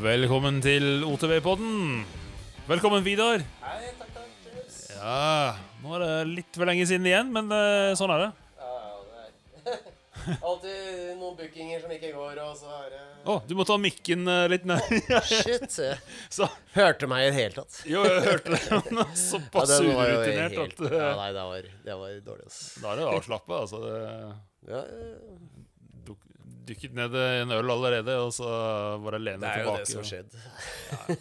Velkommen til OTV-podden. Velkommen, Vidar. Hei, takk, takk. Cheers. Ja, nå er det litt for lenge siden igjen, men eh, sånn er det. Ja, det er alltid noen bookinger som ikke går, og så er det Å, du må ta mikken eh, litt ned. Shit. Så, Hørte meg i det hele tatt. jo, jeg hørte det. men Såpass den var jo urutinert helt- at Ja, eh, nei, det var, det var dårlig, ass. Da er det avslappa. Altså, det Ja, ja. Dykket ned en øl allerede, og så bare lene det er jo det som har skjedd.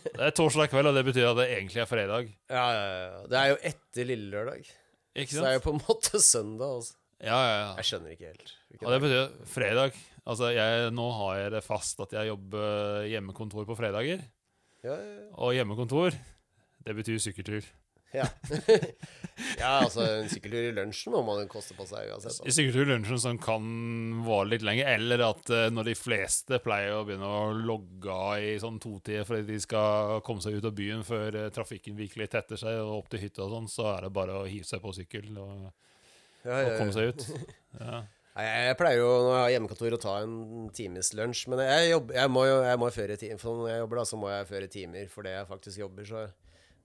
Det er torsdag kveld, og det betyr at det egentlig er fredag. Ja, ja, ja. Det er jo etter lille lørdag. Ikke sant? Så det er jo på en måte søndag. Altså. Ja, ja, ja. Jeg skjønner ikke helt. hvilken Og det betyr fredag. Altså, jeg, nå har jeg det fast at jeg jobber hjemmekontor på fredager. Ja, ja, ja. Og hjemmekontor, det betyr sykkeltur. Ja. ja, altså en sykkeltur i lunsjen må man koste på seg uansett. I sykkeltur i lunsjen som kan vare litt lenger, eller at uh, når de fleste pleier å begynne å logge av i sånn totid fordi de skal komme seg ut av byen før uh, trafikken virkelig tetter seg og opp til hytta og sånn, så er det bare å hive seg på sykkel og, Ja, og ja, komme seg ut. Ja. Nei, Jeg, pleier jo når jeg har hjemmekontor å ta en times lunsj, men jeg, jobber, jeg må jo jeg må føre timer. For når jeg jobber, da, så må jeg føre timer fordi jeg faktisk jobber. Så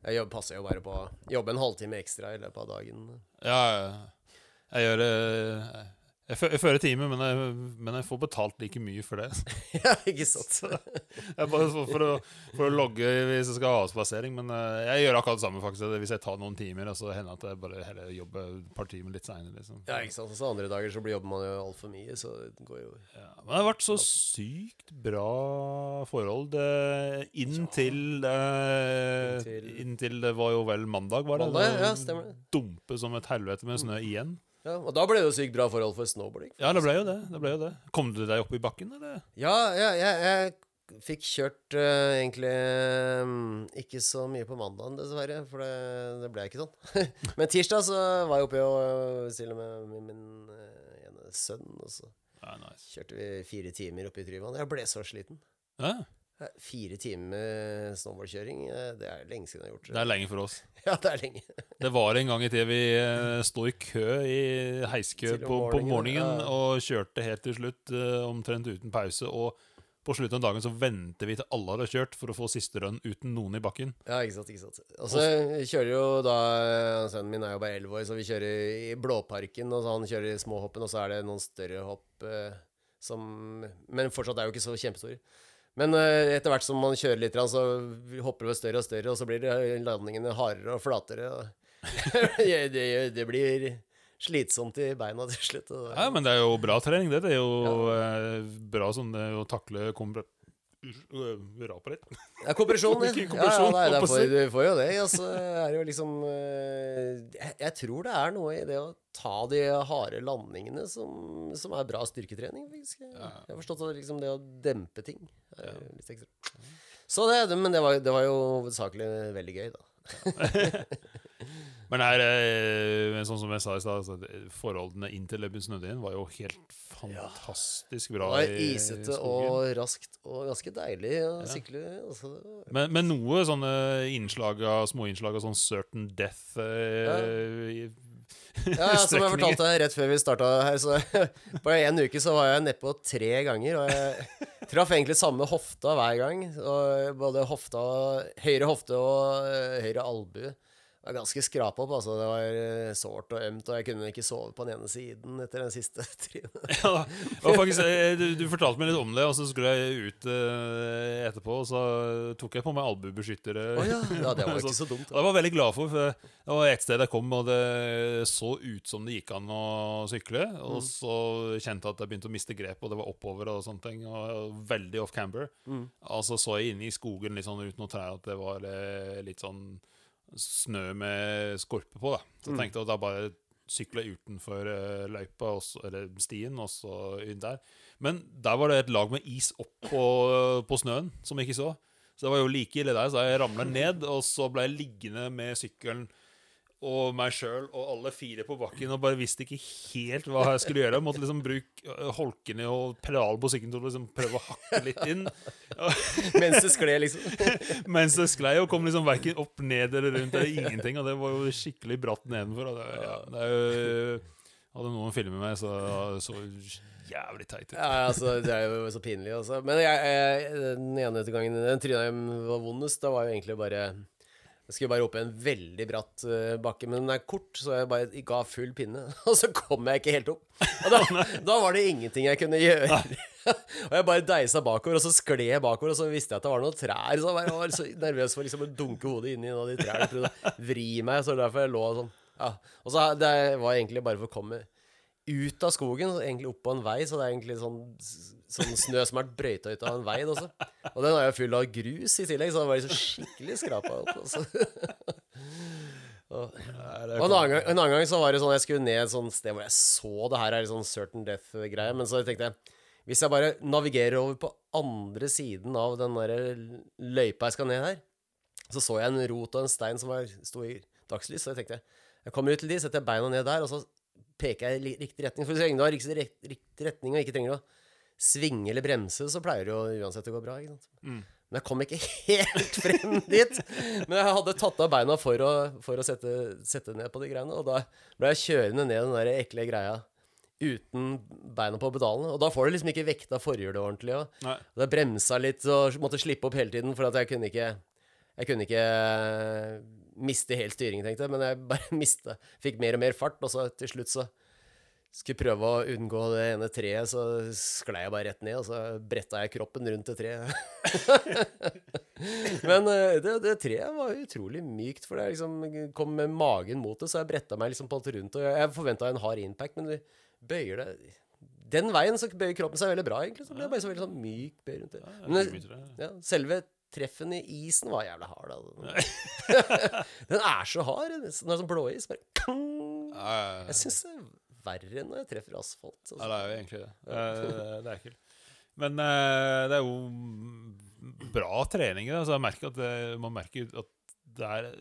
jeg jobb, passer jo bare på å jobbe en halvtime ekstra i løpet av dagen. Ja, jeg gjør det Jeg, jeg fører time, men jeg, men jeg får betalt like mye for det. ja, ikke sant? Jeg bare for, å, for å logge hvis jeg skal ha avspasering. Men eh, jeg gjør akkurat det samme faktisk. Hvis jeg tar noen timer, så hender det at jeg bare heller jobber et par timer litt seinere. Liksom. Ja, ikke sant? Så andre dager så jobber man jo altfor mye, så det går jo Ja, men det har vært så sykt bra forhold eh, inntil eh, Inntil- Inntil det var jo vel mandag, var det? Mandag, ja, stemmer det. Dumpe som et helvete med snø igjen. Ja, Og da ble det jo sykt bra forhold for snowboarding. Ja, det ble jo det. det, ble jo det. Kom du deg opp i bakken, eller? Ja, ja jeg, jeg fikk kjørt uh, egentlig um, ikke så mye på mandagen, dessverre, for det, det ble ikke sånn. Men tirsdag så var jeg oppe og stille med min, min uh, ene sønn, og så Ja, nice. kjørte vi fire timer oppe i Tryvann. Jeg ble så sliten. Ja, Eh, Fire timer snowboardkjøring, eh, det er lenge siden jeg har gjort det er lenge for oss. Ja, det er lenge. Det var en gang i tida vi eh, sto i kø, i heiskø på, på morgenen, og kjørte helt til slutt, eh, omtrent uten pause. Og på slutten av dagen så venter vi til alle hadde kjørt, for å få siste run uten noen i bakken. Ja, ikke sant, ikke sant. Og så kjører jo da Sønnen min er jo bare 11 år, så vi kjører i Blåparken, og så han kjører i småhoppen, og så er det noen større hopp eh, som Men fortsatt er jo ikke så kjempestore. Men eh, etter hvert som man kjører litt, så hopper det større og større, og så blir landingene hardere og flatere. Og det, det, blir slitsomt i beina til slutt. Og, Ja, men det er jo bra trening, det. Det er jo ja. bra sånn det, å takle kompre... Uh, litt. Ja, kompresjon. ja. Ja, nei, får, du får jo det. Altså, er det jo liksom eh, jeg, jeg tror det er noe i det å ta de harde landingene som, som er bra styrketrening. faktisk. Jeg har forstått at liksom det å dempe ting er litt ekstra. Så det, det- men det var, det var jo hovedsakelig veldig gøy, da. Men her, eh, sånn som jeg sa i stad, altså, forholdene inntil til begynte å var jo helt fantastisk bra. Ja. Det var isete og raskt og ganske deilig å sykle. Altså, Men, men noe sånne innslag av, små innslag av sånn certain death eh, i- Ja, ja, som jeg fortalte deg rett før vi starta her, så på en uke så var jeg nedpå tre ganger, og jeg traff egentlig samme hofta hver gang. Og både hofta, høyre hofte og eh, høyre albue. Det var ganske skrapa opp, altså. Det var eh, sårt og ømt, og jeg kunne ikke sove på den ene siden etter den siste trynet. Ja, faktisk, eh, du, du fortalte meg litt om det, og så skulle jeg ut eh, etterpå, og så tok jeg på meg albuebeskyttere. Oh, ja, ja, det var ikke så dumt. Og det var jeg veldig glad for, for det var et sted jeg kom, og det så ut som det gikk an å sykle. Og Mm. så kjente jeg at jeg begynte å miste grep, og det var oppover og sånne ting. Og veldig off camber. Mm. Og så så jeg inne i skogen litt sånn uten noen trær at det var eh, litt sånn snø med skorpe på. da Så Mm. jeg tenkte at da bare sykla utenfor eh, løypa, også, eller stien, og så inn der. Men der var det et lag med is opp på, på snøen, som jeg ikke så. Så det var jo like ille der, så jeg ramla ned, og så ble jeg liggende med sykkelen og meg sjøl og alle fire på bakken og bare visste ikke helt hva jeg skulle gjøre. Jeg måtte liksom bruke øh, holkene og pedalen på sykkelen til å liksom prøve å hakke litt inn. Mens det skled, liksom. Mens det sklei og kom liksom verken opp, ned eller rundt eller ingenting. Og det var jo skikkelig bratt nedenfor. Og det, ja, det er jo, hadde noen filmet meg, så så jævlig teit ut. Ja, altså, det er jo så pinlig, altså. Men jeg, jeg, den ene gangen den var vondest, da var jo egentlig bare Jeg skulle bare opp i en veldig bratt eh, bakke, men den er kort, så jeg bare ga full pinne. Og så kom jeg ikke helt opp. Og da, da var det ingenting jeg kunne gjøre. og jeg bare deisa bakover, og så skled jeg bakover, og så visste jeg at det var noen trær. Så jeg var så nervøs for liksom å dunke hodet inn i en av de trærne. Prøvde å vri meg, så derfor jeg lå sånn. Ja. Og så det var egentlig bare for å komme ut av skogen, egentlig opp på en vei, så det er egentlig sånn, sånn snø som er brøyta ut av en vei. Også. Og den er jo full av grus i tillegg, så den var liksom skikkelig skrapa opp. Altså. Og, og en, annen gang, en annen gang så var det sånn jeg skulle ned et sånt sted hvor jeg så det her er sånn certain death-greie, men så tenkte jeg hvis jeg bare navigerer over på andre siden av den der løypa jeg skal ned her, så så jeg en rot og en stein som var, sto i dagslys, så jeg tenkte jeg kommer ut til de, setter jeg beina ned der, og så peker jeg i riktig retning. For lenge du har riktig, riktig retning og ikke trenger å svinge eller bremse, så pleier det jo uansett å gå bra. Mm. Men jeg kom ikke helt frem dit. Men jeg hadde tatt av beina for å, for å sette, sette, ned på de greiene. Og da ble jeg kjørende ned den der ekle greia uten beina på pedalene. Og da får du liksom ikke vekta forhjulet ordentlig. Og, og det bremsa litt og måtte slippe opp hele tiden, for at jeg kunne ikke Jeg kunne ikke miste helt styringen, tenkte jeg. Men jeg bare miste. Fikk mer og mer fart, og så til slutt så skulle prøve å unngå det ene treet, så sklei jeg bare rett ned, og så bretta jeg kroppen rundt det treet. Men eh, det, det, treet var utrolig mykt, for det liksom kom med magen mot det, så jeg bretta meg liksom på alt rundt, og jeg forventa en hard impact, men du bøyer det Den veien så bøyer kroppen seg veldig bra, egentlig. Så ble det bare så veldig sånn myk bøy rundt det. Men ja, selve treffen i isen var jævlig hard. Altså. den er så hard. Den er sånn blåis. Bare Jeg syns det er verre enn når jeg treffer asfalt. Altså. Ja, det er jo egentlig det. det er ekkelt. Men uh, det er jo bra trening. Altså, jeg merker at det, man merker at det er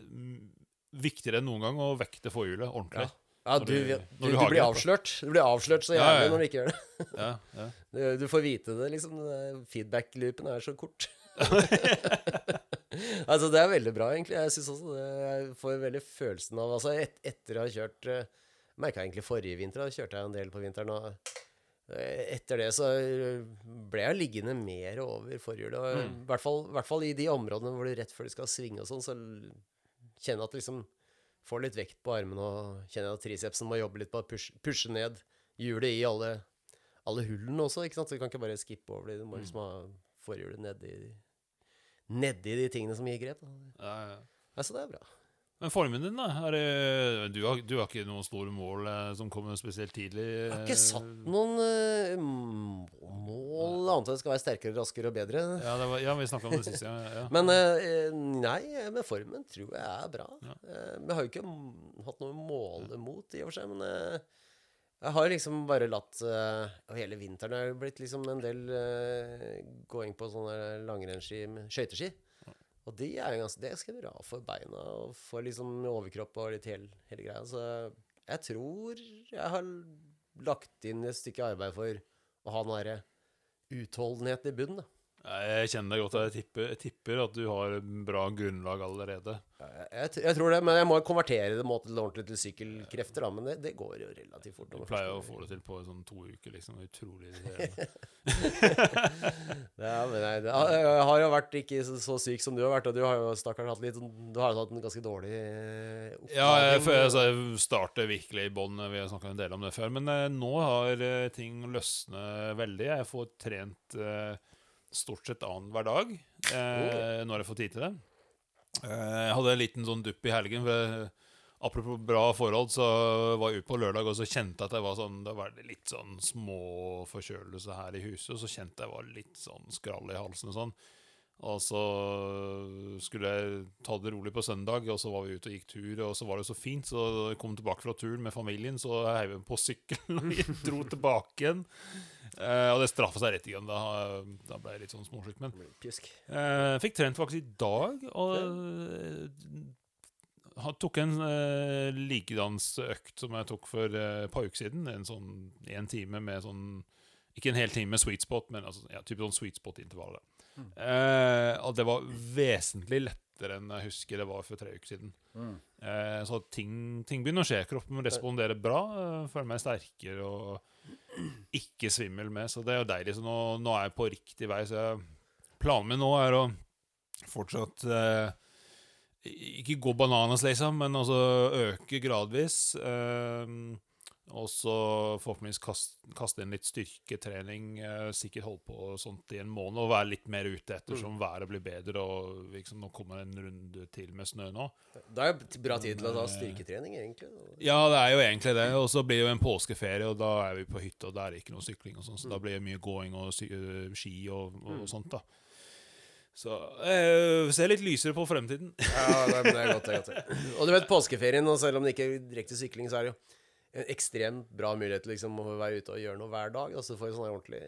viktigere enn noen gang å vekte forhjulet ordentlig. Ja. Ja, du, du, du, du, blir avslørt. Du blir avslørt så jævlig ja, ja. når du ikke gjør det. ja, du, får vite det, liksom. Feedback-loopen er så kort. altså, det er veldig bra, egentlig. Jeg synes også det. Jeg får veldig følelsen av Altså, et, etter å ha kjørt uh, Merka egentlig forrige vinter, da kjørte jeg en del på vinteren. Og uh, etter det så ble jeg liggende mer over forhjulet. Mm. i hvert, fall, hvert fall i de områdene hvor du rett før du skal svinge og sånn, så kjenner jeg at du liksom får litt vekt på armene og kjenner at tricepsen må jobbe litt på å pushe, pushe ned hjulet i alle, alle hullene også. ikke sant? Så du kan ikke bare skippe over det. Du må mm. liksom ha forhjulet nedi nedi de tingene som gir grep. Ja, ja. Altså, det er bra. Men formen din, da? Det, du, har, du, har, ikke noen store mål eh, som kommer spesielt tidlig? Jeg har ikke satt noen uh, mål annet enn det skal være sterkere, raskere og bedre. Ja, var, ja vi snakka om det sist. Ja, men uh, nei, med formen tror jeg er bra. Vi har jo ikke hatt noe mål imot, i og for seg. Men jeg har liksom bare latt uh, Hele vinteren har det blitt liksom en del uh, gåing på sånne langrennsski skøyteski. Og de er jo ganske, det er ganske bra for beina og for liksom overkropp og litt hele, hele greia. Så jeg tror jeg har lagt inn et stykke arbeid for å ha den derre utholdenheten i bunnen. da. Jeg kjenner deg godt. Jeg tipper, jeg tipper, at du har bra grunnlag allerede. Jeg, jeg, jeg, tror det, men jeg må konvertere det måte ordentlig til sykkelkrefter. Da, men det, det, går jo relativt fort. Du pleier å få det til på sånn to uker, liksom. Utrolig ja, men jeg, jeg, har jo vært ikke så, så, syk som du har vært, og du har jo stakkars hatt litt Du har jo hatt en ganske dårlig oppdaring. Ja, jeg, altså, jeg starter virkelig i bånn. Vi har snakka en del om det før. Men eh, nå har eh, ting løsnet veldig. Jeg får trent eh, stort sett annenhver dag eh, når jeg får tid til det. Eh, jeg hadde en liten sånn dupp i helgen. For, apropos bra forhold, så var jeg ute på lørdag og så kjente jeg at jeg var sånn, det var litt sånn småforkjølelse her i huset. Og så kjente jeg var litt sånn skrall i halsen og sånn. Og så skulle jeg ta det rolig på søndag, og så var vi ute og gikk tur. Og så var det så fint, så jeg kom tilbake fra turen med familien, så jeg heiv på sykkelen og dro tilbake igjen. Eh, og det straffa seg rett igjen. Da, da ble jeg litt sånn småsjuk. Men eh, fikk trent faktisk i dag, og eh, tok en eh, likedansøkt som jeg tok for eh, et par uker siden. En sånn en time med sånn Ikke en hel time med sweet spot, men altså, ja, type sånn sweet spot-intervaller. Mm. Eh, og det var vesentlig lettere enn jeg husker det var for tre uker siden. Mm. Eh, så ting, ting, begynner å skje. Kroppen responderer bra. Eh, føler meg sterkere og ikke svimmel med, så det er jo deilig. Så nå, nå er jeg på riktig vei. Så jeg, planen min nå er å fortsatt eh, ikke gå bananas, liksom, men altså øke gradvis. Eh, og så forhåpentligvis kaste, kaste inn litt styrketrening. Eh, sikkert holde på sånt i en måned og være litt mer ute ettersom Mm. været blir bedre. Og liksom, nå kommer det en runde til med snø nå. Det er jo bra tid til å ta styrketrening, egentlig. Ja, det er jo egentlig det. Og så blir det jo en påskeferie, og da er vi på hytta, og da er det ikke noe sykling. og sånn, Så da blir det mye gåing og øh, ski og, og sånt. da. Så eh, ser litt lysere på fremtiden. Ja, det er, det er godt, det er godt. Og du vet, påskeferien, og selv om det ikke er direkte sykling, så er det jo en ekstremt bra mulighet til liksom, å være ute og gjøre noe hver dag. Og så få en sånn ordentlig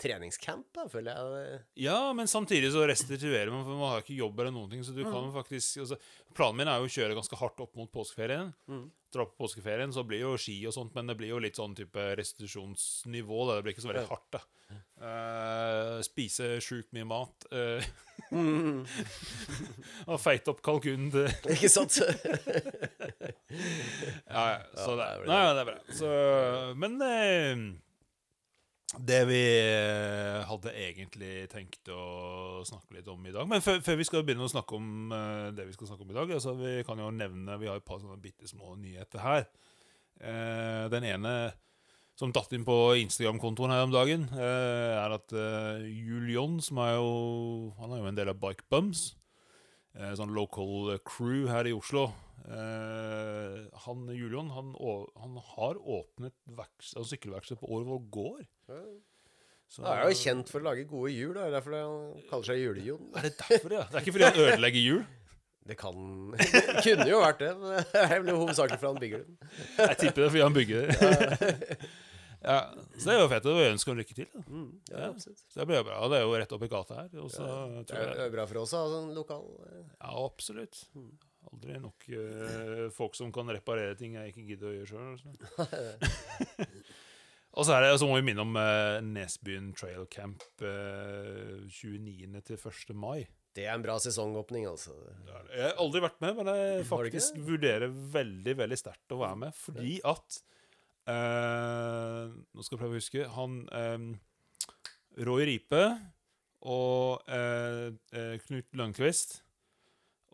treningscamp, da, føler jeg. Ja, men samtidig så restituerer man, for man har ikke jobb eller noen ting. Så du kan faktisk altså, Planen min er jo å kjøre ganske hardt opp mot påskeferien. Dra på påskeferien, så blir jo ski og sånt, men det blir jo litt sånn type restitusjonsnivå. Det blir ikke så veldig hardt, da. Uh, spise sjukt mye mat. Uh, og feite opp kalkunen til Ikke sant? Ja, ja. Så det, nei, det er bra. Så, men eh, det vi eh, hadde egentlig tenkt å snakke litt om i dag Men før, før vi skal begynne å snakke om eh, det vi skal snakke om i dag altså Vi kan jo nevne Vi har et par sånne bitte små nyheter her. Eh, den ene som datt inn på Instagram-kontoen her om dagen, eh, er at uh, Julion, som er jo Han er jo en del av Bike Bums. Eh, sånn local crew her i Oslo. Eh, han Julian han, han har åpnet verks- altså sykkelverksted på Årvoll gård. Så- Han er jo kjent for å lage gode hjul. Det er derfor han kaller seg Julejon. Er det derfor, ja? Det er ikke fordi han ødelegger hjul? Det kan Det kunne jo vært det. Men det vel hovedsakelig fordi han bygger dem. Jeg tipper det er fordi han bygger det. ja, så det er jo fett. og ønsker ham lykke til. Mm, ja, Ja. Så det blir jo bra. Det er jo rett opp i gata her. Også, ja, Det er jo bra for oss å ha sånn lokal eh, ja, absolutt. Aldri nok uh, folk som kan reparere ting jeg ikke gidder å gjøre sjøl. og så er det, så må vi minne om uh, Nesbyen Trail Camp uh, 29. til 1. mai. Det er en bra sesongåpning, altså. Det det. Jeg har aldri vært med, men jeg faktisk vurderer veldig veldig sterkt å være med. Fordi at uh, Nå skal jeg prøve å huske. Han um, Roy Ripe og eh, eh, Knut Lønnkvist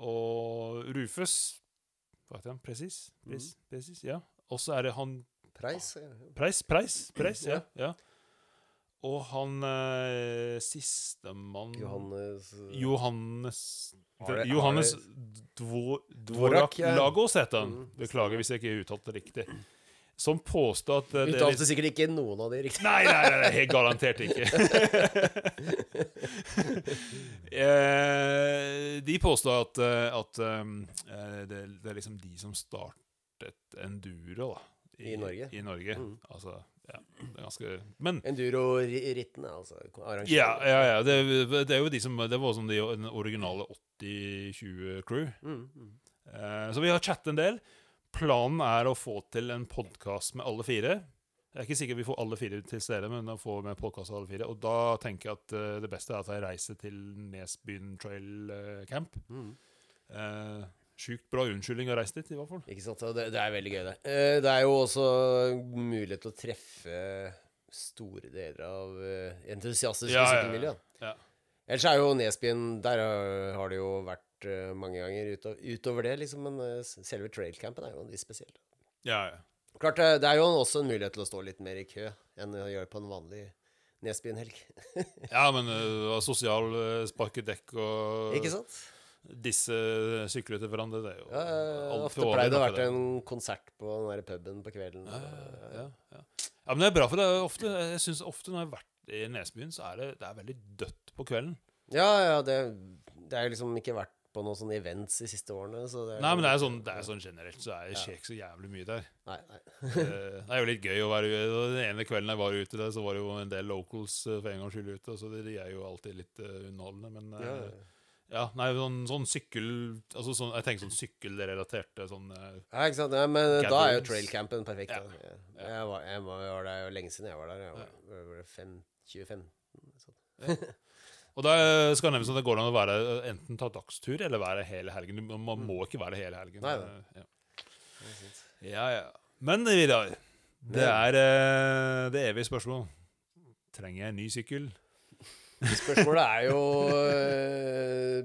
og Rufus Hva heter han? Presis? Pres, Mm. Presis? Ja. Og så er det han Preis. ja. Preis? Preis? Preis ja. ja. Og han eh, sistemann Johannes Johannes det- Johannes Dvo, Dvorak, Dvorak ja. Lagos heter han. Mm. Beklager hvis jeg ikke uttalte det riktig. Som påstod at eh, det er Uttalte litt- sikkert ikke noen av de riktig. Nei, nei, nei, nei, helt garantert ikke. eh, de påstod at, eh, at um, eh, det, det er liksom de som startet enduro da, I Norge? I Norge. Mm. Altså, ja, det er ganske Men Enduro-rittene, altså. arrangører. ja, ja, ja det, det er jo de som Det var som de den originale 80-20-crew. Mm, mm. Eh, så vi har chattet en del. Planen er å få til en podkast med alle fire. Jeg er ikke sikker vi får alle fire til stede, men da får vi med podcast av alle fire. Og da tenker jeg at uh, det beste er at jeg reiser til Nesbyen Trail uh, Camp. Mm. Uh, Sjukt bra unnskyldning å reise dit, i hvert fall. Ikke sant? Det, det er veldig gøy, det. Det er jo også mulighet til å treffe store deler av entusiastiske Ja, ja, ja. Ja. Ellers er jo Nesbyen Der har har det jo vært eh, mange ganger uto, utover det, liksom. Men eh, selve trailcampen er jo litt spesiell. Ja, ja. Klart, eh, det er jo også en mulighet til å stå litt mer i kø enn å gjøre på en vanlig Nesbyen-helg. ja men uh, sosial uh, sparke dekk og Ikke sant? disse sykler til hverandre, det er jo Ja, ja, ofte pleier det å være vært en konsert på den der puben på kvelden. Ja, ja, ja. ja, men det er bra, for det er ofte, jeg synes ofte når jeg har vært i Nesbyen, så er det, det er veldig dødt på kvelden. Ja, ja, det, det er liksom ikke vært på noen sånne events de siste årene. Så det Nei, men det er sånn, det er sånn generelt, så er det skjer ikke så jævlig mye der. Nei, nei. Eh, Det er jo litt gøy å være ute. Den ene kvelden jeg var ute der, så var det jo en del locals eh, for en gangs skyld ute, så det, de er jo alltid litt eh, underholdende, men Ja, ja, nei, sånn, sånn sykkel Altså sånn, jeg tenker sånn sykkelrelaterte sånn ja, ikke sant. Ja, men da er jo trailcampen perfekt. Ja. Da. Jeg, jeg, var, jeg var der jo lenge siden jeg var der. Jeg var, ja. det fem, 2015. sånn. Og da skal det nevne sånn at det går an å være enten ta dagstur eller være hele helgen. Man må ikke være hele helgen. Nei. Eh, Ja. ja, ja. Men Vidar, Det er eh, det evige spørsmål. Trenger jeg en ny sykkel? Spørsmålet er jo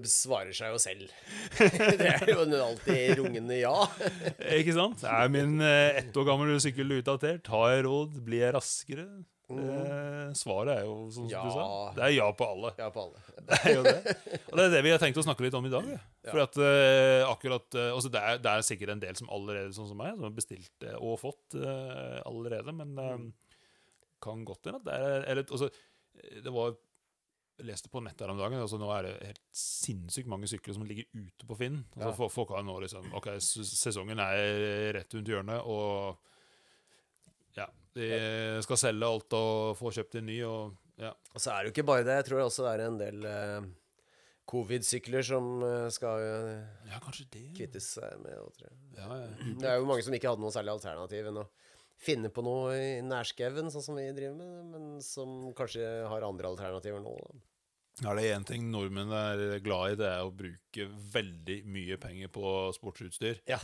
Svarer seg jo selv. Det er jo alltid rungende ja. Ikke sant? Er min eh, ett år gamle sykkel utdatert? Har jeg råd? Blir jeg raskere? Eh, svaret er jo som Ja. du sa. Det er ja på alle. Ja på alle. Det er jo det. Og det er det vi har tenkt å snakke litt om i dag. For at eh, akkurat eh, altså det, er, det er sikkert en del som allerede, sånn som meg, som har bestilt eh, og fått eh, allerede, men mm. kan godt hende at det er eller, altså, eh, Det var jeg leste på nettet her om dagen. altså Nå er det helt sinnssykt mange sykler som ligger ute på Finn. Altså Ja. Folk har nå liksom Ok, sesongen er rett rundt hjørnet, og ja, de skal selge alt og få kjøpt en ny. og ja, Og så er det jo ikke bare det. Jeg tror det også er en del uh, covid-sykler som øh, skal uh, ja det. kvittes seg med. tror jeg. Ja. Det er jo mange som ikke hadde noe særlig alternativ enn å finne på noe i nærskauen, sånn som vi driver med, men som kanskje har andre alternativer nå. Da. Ja, det er én ting nordmenn er glad i, det er å bruke veldig mye penger på sportsutstyr. Ja.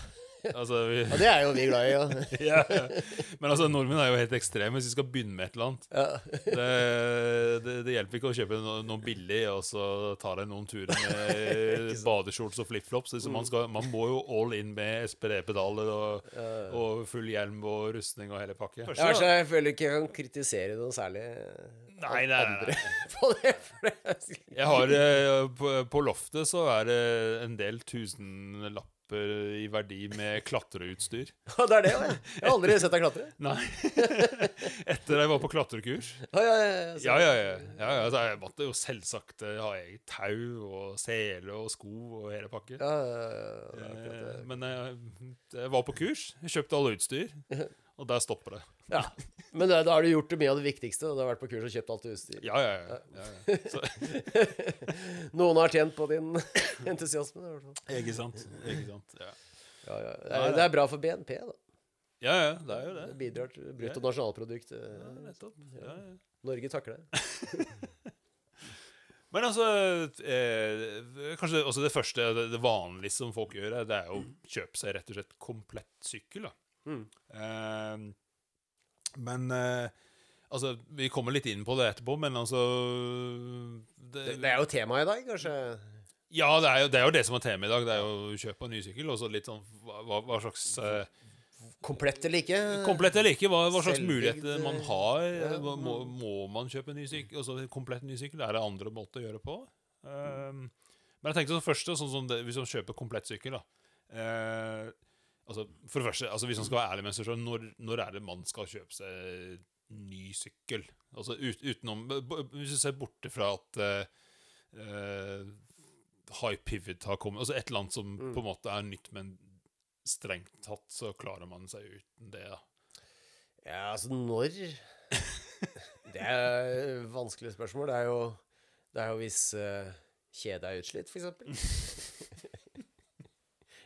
Altså, vi, Ja, det er jo vi glad i, ja. ja, ja. Men altså, nordmenn er jo helt ekstreme hvis vi skal begynne med et eller annet. ja. Det, det, det hjelper ikke å kjøpe noe, noe billig og så ta deg noen turer med badeskjorte og flipflops. Liksom, man, skal- man må jo all in med SPD-pedaler og, og full hjelm og rustning og hele pakke. Ja, altså, jeg føler ikke jeg kan kritisere noe særlig Nei, nei, nei, nei. på det. For det Jeg har eh, på, på loftet så er det en del tusenlapper i verdi med klatreutstyr. Ja, det er det, ja. Jeg har aldri sett deg klatre. Nei. Etter jeg var på klatrekurs. Ja, ja, ja, ja. Ja, ja, ja. ja, ja så jeg måtte jo selvsagt eh, ha eget tau og sele og sko og hele pakken. Ja, ja, ja. Eh, Men jeg, jeg var på kurs, jeg kjøpte alle utstyr, og der stopper det. Ja. Men da, da har du gjort mye av det viktigste. og Du har vært på kurs og kjøpt alt utstyr. Ja, ja, ja. ja, ja. Noen har tjent på din entusiasme. i hvert fall. ikke sant? Ikke sant? Ja. Ja, ja. Det, er, det er bra for BNP, da. ja, ja, det er jo det. Det bidrar til brutto nasjonalprodukt. eh, Ja, nettopp. Ja, ja. Norge takler det. Men altså eh, Kanskje også det første, det, det vanlige som folk gjør, det er å kjøpe seg rett og slett komplett sykkel. da. Mm. Uh, men uh, Altså, vi kommer litt inn på det etterpå, men altså det, Det, det er jo temaet i dag, kanskje. Ja, det er, jo, det er jo det som er temaet i dag. Det er jo å kjøpe en ny sykkel. Og så litt sånn hva, hva- slags uh, Komplett eller ikke? Komplett eller ikke, hva, hva slags muligheter man har. ja. Må, må man kjøpe en ny sykkel? Altså, komplett ny sykkel? Er det andre måter å gjøre på? Um, men jeg tenkte så først, sånn som det, hvis man kjøper komplett sykkel da. Eh, altså, for det første, altså, hvis man skal være ærlig med seg selv, når, når er det man skal kjøpe seg ny sykkel? Altså ut, utenom Hvis du ser borte fra at uh, eh, High Pivot har kommet Altså et eller annet som på en måte er nytt, men strengt tatt så klarer man seg uten det. da. Ja, altså når Det er et vanskelig spørsmål. Det er jo, det er jo hvis uh, kjedet er utslitt, f.eks.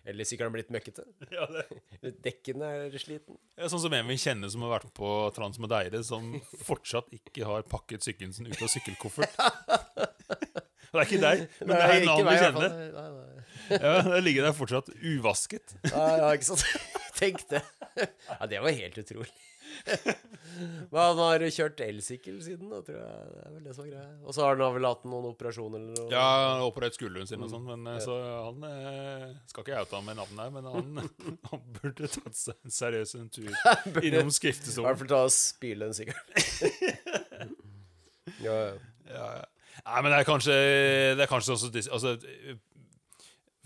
Eller sykkelen blitt møkkete. Ja, Dekken er sliten. Ja, sånn som en vi kjenner som har vært på Transmodeire, som fortsatt ikke har pakket sykkelen sin ut av sykkelkoffert. det er ikke deg, men det er en annen meg, vi kjenner. Nei, nei. Ja, Det ligger der fortsatt uvasket. Ja, ja, ikke sant? Tenk det. Ja, det var helt utrolig. Men han har kjørt elsykkel siden, da, tror jeg. Det er vel det som er greia. Og så har han vel hatt noen operasjoner eller noe. Ja, han har operert skulderen sin og sånn, men eh, så han eh, Skal ikke oute ham med navnet her, men han, han burde tatt seg en seriøs en tur innom I hvert skriftestolen. fall ta og spyle en sykkel ja, ja. Ja, ja. Nei, men det er kanskje Det er kanskje også altså,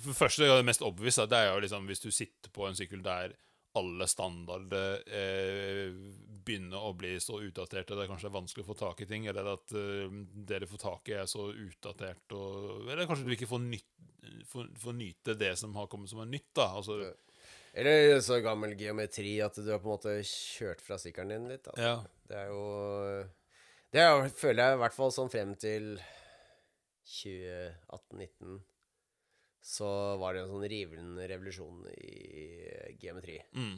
For det første, det mest obvious, det er jo liksom hvis du sitter på en sykkel der alle standarder eh, begynner å bli så utdaterte, det er kanskje vanskelig å få tak i ting, eller at eh, det du får tak i, er så utdatert, og, eller kanskje du ikke får, nytt, får, får nyte det som har kommet som er nytt. da altså, Eller så gammel geometri at du har på en måte kjørt fra sykkelen din litt. Altså. ja. Det er jo Det er, føler jeg i hvert fall sånn frem til 2018-19 så var det en sånn rivende revolusjon i geometri. Mm.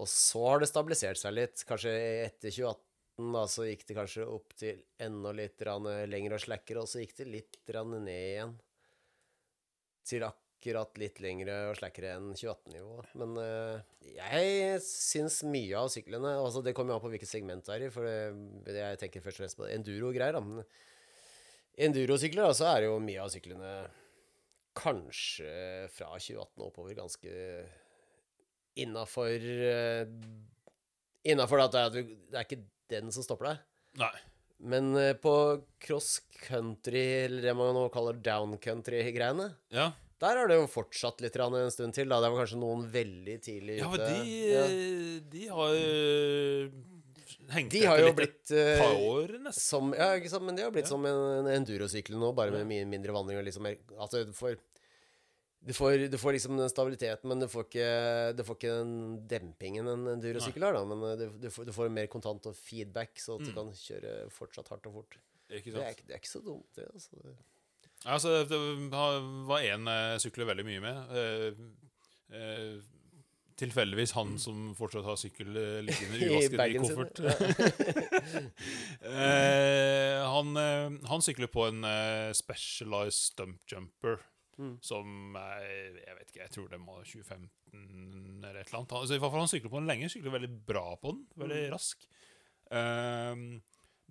Og så har det stabilisert seg litt. Kanskje etter 2018 da, så gikk det kanskje opp til enda litt lenger og slakkere, og så gikk det litt ned igjen. Til akkurat litt lengre og slakkere enn 2018-nivå. Men uh, jeg syns mye av syklene altså Det kommer jo an på hvilket segment det er i, for det, jeg tenker først og fremst på enduro-greier. da, men Endurosykler, så er det jo mye av syklene kanskje fra 2018 oppover ganske innafor uh, Innafor at det er, det er ikke den som stopper deg. Nei. Men eh, på cross country, eller det man nå kaller down country-greiene, Ja, der har det jo fortsatt litt grann en stund til. da Det var kanskje noen veldig tidlig ja men de, Ja. de har jo hengt De har jo litt blitt et eh, par år, nesten. som, Ja, ikke sant, men de har blitt Ja. som en, en endurosykkel nå, bare med mye mindre vandring og liksom Altså, du får du får, du får liksom den stabiliteten, men du får ikke, du får ikke den dempingen en endurosykkel har. da Men eh, du, får, du får mer kontant og feedback, så at du Mm. kan kjøre fortsatt hardt og fort. Det er, sant? ikke- det er ikke så dumt, det. altså Altså, det var én jeg sykler veldig mye med. Eh, eh, tilfeldigvis han som fortsatt har sykkel eh, liggende uvasket i koffert. Eh, han, eh, han sykler på en eh, Specialized Stump Jumper. Mm. Som er, Jeg vet ikke, jeg tror det må 2015 eller et eller annet. Altså, i hvert fall Han sykler på den lenge. Sykler veldig bra på den. Veldig Mm. rask. Ehm,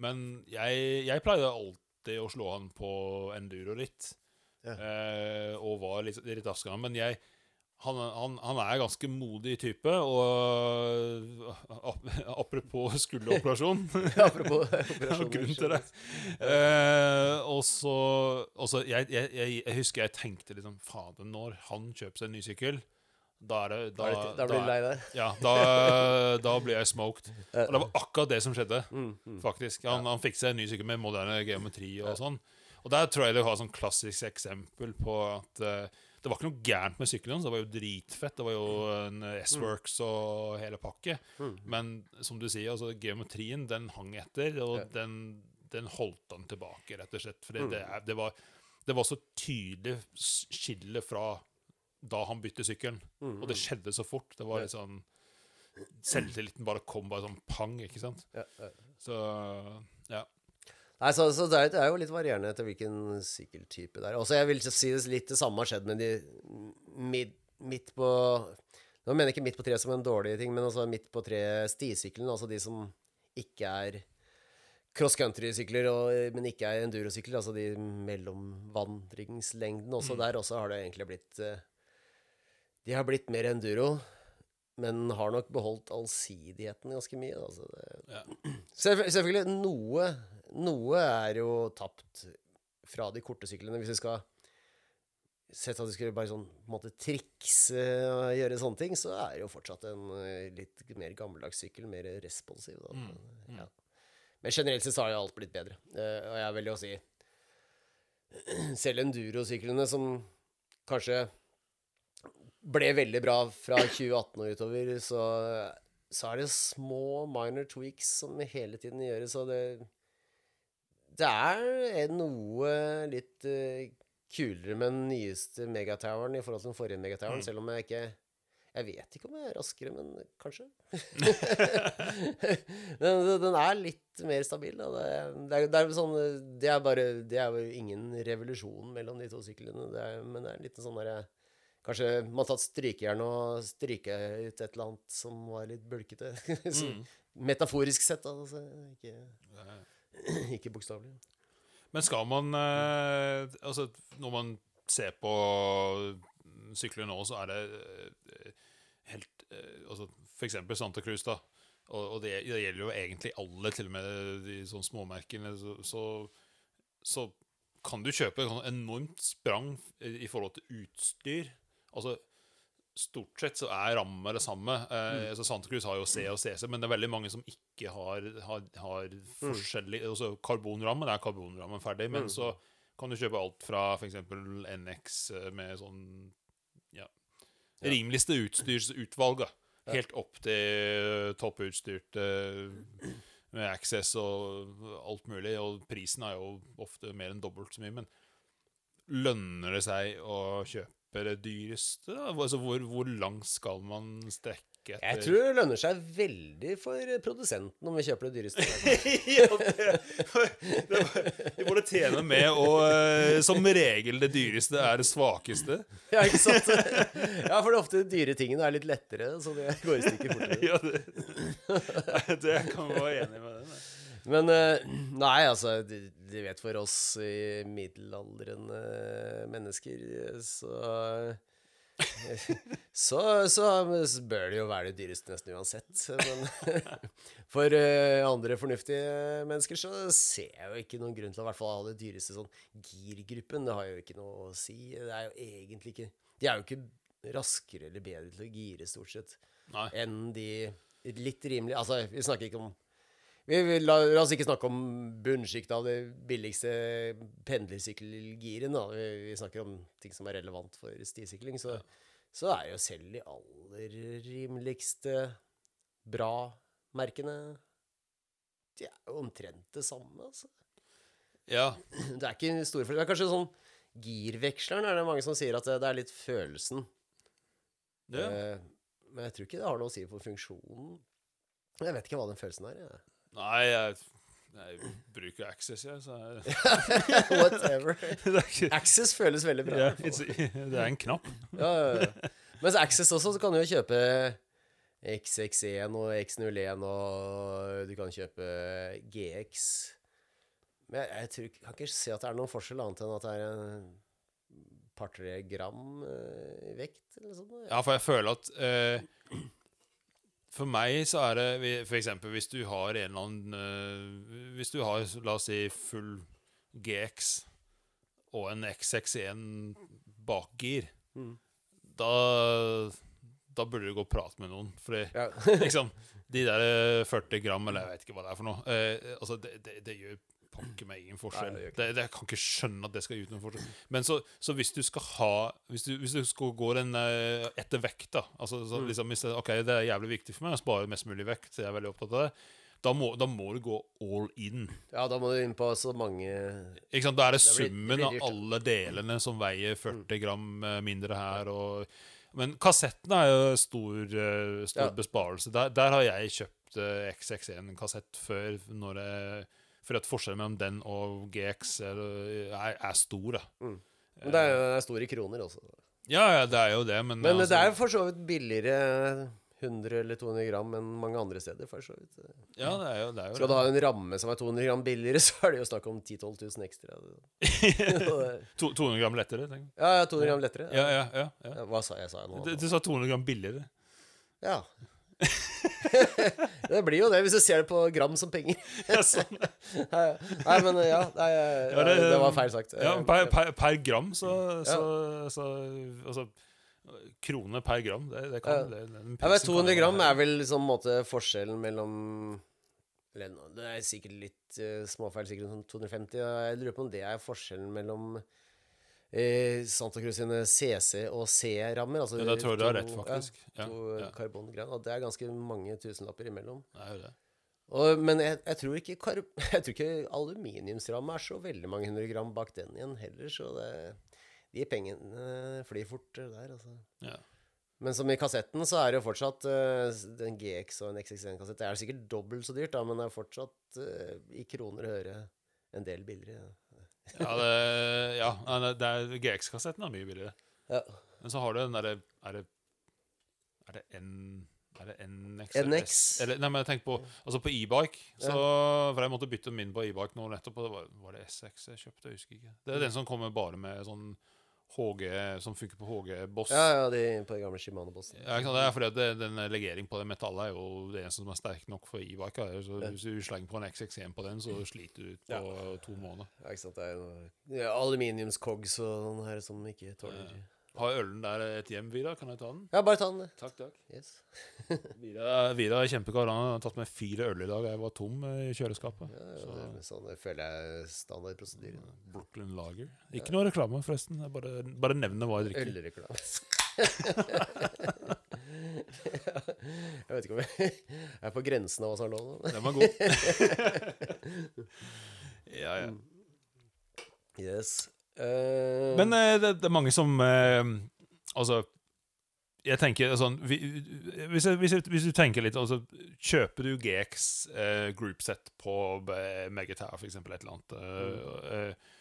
men jeg, jeg pleide alltid å slå han på enduro litt. Ja. Eh, og var litt, litt raskere. Men jeg han, han, han er ganske modig type, og ap- apropos skulderoperasjon Apropos operasjon. er operasjoner. til det. Eh, og så jeg, jeg, jeg, husker jeg tenkte liksom Fader, når han kjøper seg en ny sykkel, da er det Da, Da, da blir du lei deg. Ja, da, blir jeg smoked. Og det var akkurat det som skjedde, Mm, mm. faktisk. Han, han fikk seg en ny sykkel med moderne geometri og sånn. Og der tror jeg var et sånn klassisk eksempel på at eh, det var ikke noe gærent med sykkelen hans. Det var jo dritfett. Det var jo en S-Works og hele pakke. Mm. Men som du sier, altså geometrien, den hang etter, og den, den holdt han tilbake, rett og slett. For Mm. det, det, var, det var så tydelig skille fra da han bytte sykkelen. Mm, Og det mm. skjedde så fort. Det var litt sånn Selvtilliten bare kom bare sånn pang, ikke sant? Så ja. Nei, så, så det, er, jo litt varierende etter hvilken sykkeltype det er. Også jeg vil si det litt det samme har skjedd med de mid, midt på Nå mener jeg ikke midt på treet som en dårlig ting, men altså midt på treet stisyklene. Altså de som ikke er cross country-sykler, men ikke er endurosykler. Altså de mellomvandringslengdene. Også der også har det egentlig blitt eh, De har blitt mer enduro, men har nok beholdt allsidigheten ganske mye. Altså det, ja. Selvfølgelig, noe, noe er jo tapt fra de korte syklene. Hvis vi skal sett at vi skulle bare sånn på en måte trikse og gjøre sånne ting, så er det jo fortsatt en eh, litt mer gammeldags sykkel, mer responsiv. Da. Mm, mm. Ja. Men generelt sett så har jo alt blitt bedre. Eh, og jeg vil jo si Selv endurosyklene som kanskje ble veldig bra fra 2018 og utover, så, så er det små minor tweaks som hele tiden gjøres, og det Det er noe litt eh, kulere med den nyeste megatoweren i forhold til den forrige megatoweren, Mm. selv om jeg ikke Jeg vet ikke om jeg er raskere, men kanskje. den, den er litt mer stabil. Da. Det, er- det, er, det, er sånn, det er bare Det er jo ingen revolusjon mellom de to syklene, det er, men det er en liten sånn derre Kanskje man har tatt strykejern og stryka ut et eller annet som var litt bulkete. Mm. Metaforisk sett. Altså, ikke, Eh, ikke bokstavelig. Men skal man eh, Altså, når man ser på sykler nå, så er det eh, helt eh, Altså, for eksempel Santa Cruz, da. Og, og det, det gjelder jo egentlig alle, til og med de sånn småmerkene. Så, så, så kan du kjøpe et sånn enormt sprang i forhold til utstyr. Altså Stort sett så er ramma det samme. Eh, altså Santa Cruz har jo C og CC, men det er veldig mange som ikke har, har, har forskjellig altså Karbonrammen er karbonrammen ferdig, men Mm. så kan du kjøpe alt fra f.eks. NX eh, med sånn ja, rimeligste utstyrsutvalg. Helt opp til eh, med access og alt mulig. Og prisen er jo ofte mer enn dobbelt så mye. Men lønner det seg å kjøpe det dyreste? Altså, hvor, hvor langt skal man strekke etter Jeg tror det lønner seg veldig for produsenten om vi kjøper det dyreste. ja, det, det, var- de både med, og eh, som regel det dyreste er det svakeste. ja, ikke sant? Ja, for det er ofte de dyre tingene er litt lettere, så det går i stykker fortere. Ja, det, det kan vi være enig med den. Men eh, nei, altså Du vet, for oss i middelaldrende mennesker, så så, så bør det jo være det dyreste nesten uansett. Men for eh, andre fornuftige mennesker så ser jeg jo ikke noen grunn til å hvert fall ha det dyreste sånn girgruppen. Det har jo ikke noe å si. Det er jo egentlig ikke De er jo ikke raskere eller bedre til å gire, stort sett, Nei. enn de litt rimelige Altså, vi snakker ikke om vi, vi, la, la oss ikke snakke om bunnsjiktet av det billigste pendlersykkelgiren. da. Vi, vi snakker om ting som er relevant for stisykling. Så, så er jo selv de aller rimeligste bra-merkene De er jo omtrent det samme, altså. Ja, Det er ikke store forskjeller. Det er kanskje sånn girveksleren er det mange som sier at det, det er litt følelsen. Ja. Uh, men jeg tror ikke det har noe å si for funksjonen. Jeg vet ikke hva den følelsen er. jeg. Nei, jeg, jeg bruker Access, jeg. Så jeg, Whatever. er Access føles veldig bra. ja, det er en knapp. Ja, ja. Mens Access også, så kan du jo kjøpe XX1 og X01, og du kan kjøpe GX. Men jeg, jeg tror, jeg, kan ikke se at det er noen forskjell, annet enn at det er en par-tre gram eh, i vekt, eller sånt. Ja, for jeg føler at eh, For meg så er det f.eks. Hvis du har en eller annen eh, Hvis du har, la oss si, full GX og en XX1 bakgir, Mm. da da burde du gå og prate med noen. Fordi Ja. liksom De der eh, 40 gram, eller jeg vet ikke hva det er for noe eh, Altså, det, det, det gjør pokker meg ingen forskjell. Nei, det jeg kan ikke skjønne at det skal gjøre noen forskjell. Men så, så hvis du skal ha Hvis du, hvis du skal gå den eh, etter vekt, da altså, så, Mm. liksom, hvis det, OK, det er jævlig viktig for meg å spare mest mulig vekt, så jeg er veldig opptatt av det. Da må, da må du gå all in. ja, da må du inn på så mange Ikke sant? Da er det Det blir- summen av alle delene som veier 40 gram eh, mindre her. Og, men kassettene er jo stor, eh, stor Ja. besparelse. Der, der har jeg kjøpt eh, XX1-kassett før. Når jeg, for at forskjellen mellom den og GX er, er, er stor. Da. Men det er, det er store kroner også. Ja, ja, det er jo det, men, Men altså, det er jo for så vidt billigere 100 eller 200 gram enn mange andre steder. for så vidt. Ja, det er jo, det er jo Skal du ha en ramme som er 200 gram billigere, så er det jo snakk om 10 000-12 000 ekstra. 200 gram lettere, tenk. Ja, ja, 200 gram lettere. Ja, ja, ja, ja. Ja, Hva sa jeg? Sa jeg nå? Du, du sa 200 gram billigere. Ja. det blir jo det, hvis du ser det på gram som penger. Ja, sånn. Nei, nei, men ja, nei, Ja, det- det, var feil sagt. Ja, per, per, per gram, så, så, så Altså Krone per gram, det, det kan Ja. det, Jeg Ja, kan 200 gram er vel liksom måte forskjellen mellom eller, Det er sikkert litt uh, småfeil, sikkert sånn 250. Jeg lurer på om det er forskjellen mellom eh, Santa Cruz sine CC og C-rammer. Altså Ja, det tror jeg du har rett, faktisk. Ja, to ja. karbongreier. Og det er ganske mange tusenlapper imellom. Det er jo det. Og, men jeg, jeg, tror ikke kar jeg tror ikke aluminiumsramme er så veldig mange hundre gram bak den igjen heller, så det, de pengene flyr fort der, altså. Ja. Men som i kassetten så er det jo fortsatt uh, den GX og en XX1-kassett. Det er sikkert dobbelt så dyrt, da, men det er fortsatt uh, i kroner og øre en del billigere. Ja, det, ja det er, GX-kassetten er mye billigere. Ja. Men så har du den derre Er det Er det N... Er det NX? NX? Eller, nei, men tenk på Altså på e-bike. Så, For jeg måtte bytte min på e-bike nå nettopp. Og det var, var det SX jeg kjøpte? Jeg husker ikke. Det er den som kommer bare med sånn HG Som funker på HG-boss. Ja, ja, de på de gamle Shimano-bossene. Ja, ikke sant? Det er fordi det, den legering på det metallet er jo det eneste som er sterk nok for Ivar, ikke her. Så Hvis du slenger på en XX1 på den, så sliter du ut på to måneder. Ja, ikke sant. Det er noe aluminiumscogs og sånn her som ikke tåler Har ølen der et hjem, Vidar? Kan jeg ta den? Ja, bare ta den. Takk, takk. Yes. Vidar, Vida er kjempekar. Han har tatt med fire øl i dag. Jeg var tom i kjøleskapet. Ja, ja, det, sånn det føler jeg standardprosedyren. standardprosedyre. Brooklyn Lager. Ikke noe reklame, forresten. Jeg bare, bare nevner hva jeg drikker. Ølreklame. jeg vet ikke om jeg er på grensen av hva som er lov. Den var god. ja, ja. Yes. Eh, Men eh, det, det er mange som eh, Altså jeg tenker sånn vi, hvis, jeg, hvis, jeg, hvis du tenker litt altså, Kjøper du GX eh, groupset på Megatar, for eksempel, et eller annet, mm. eh,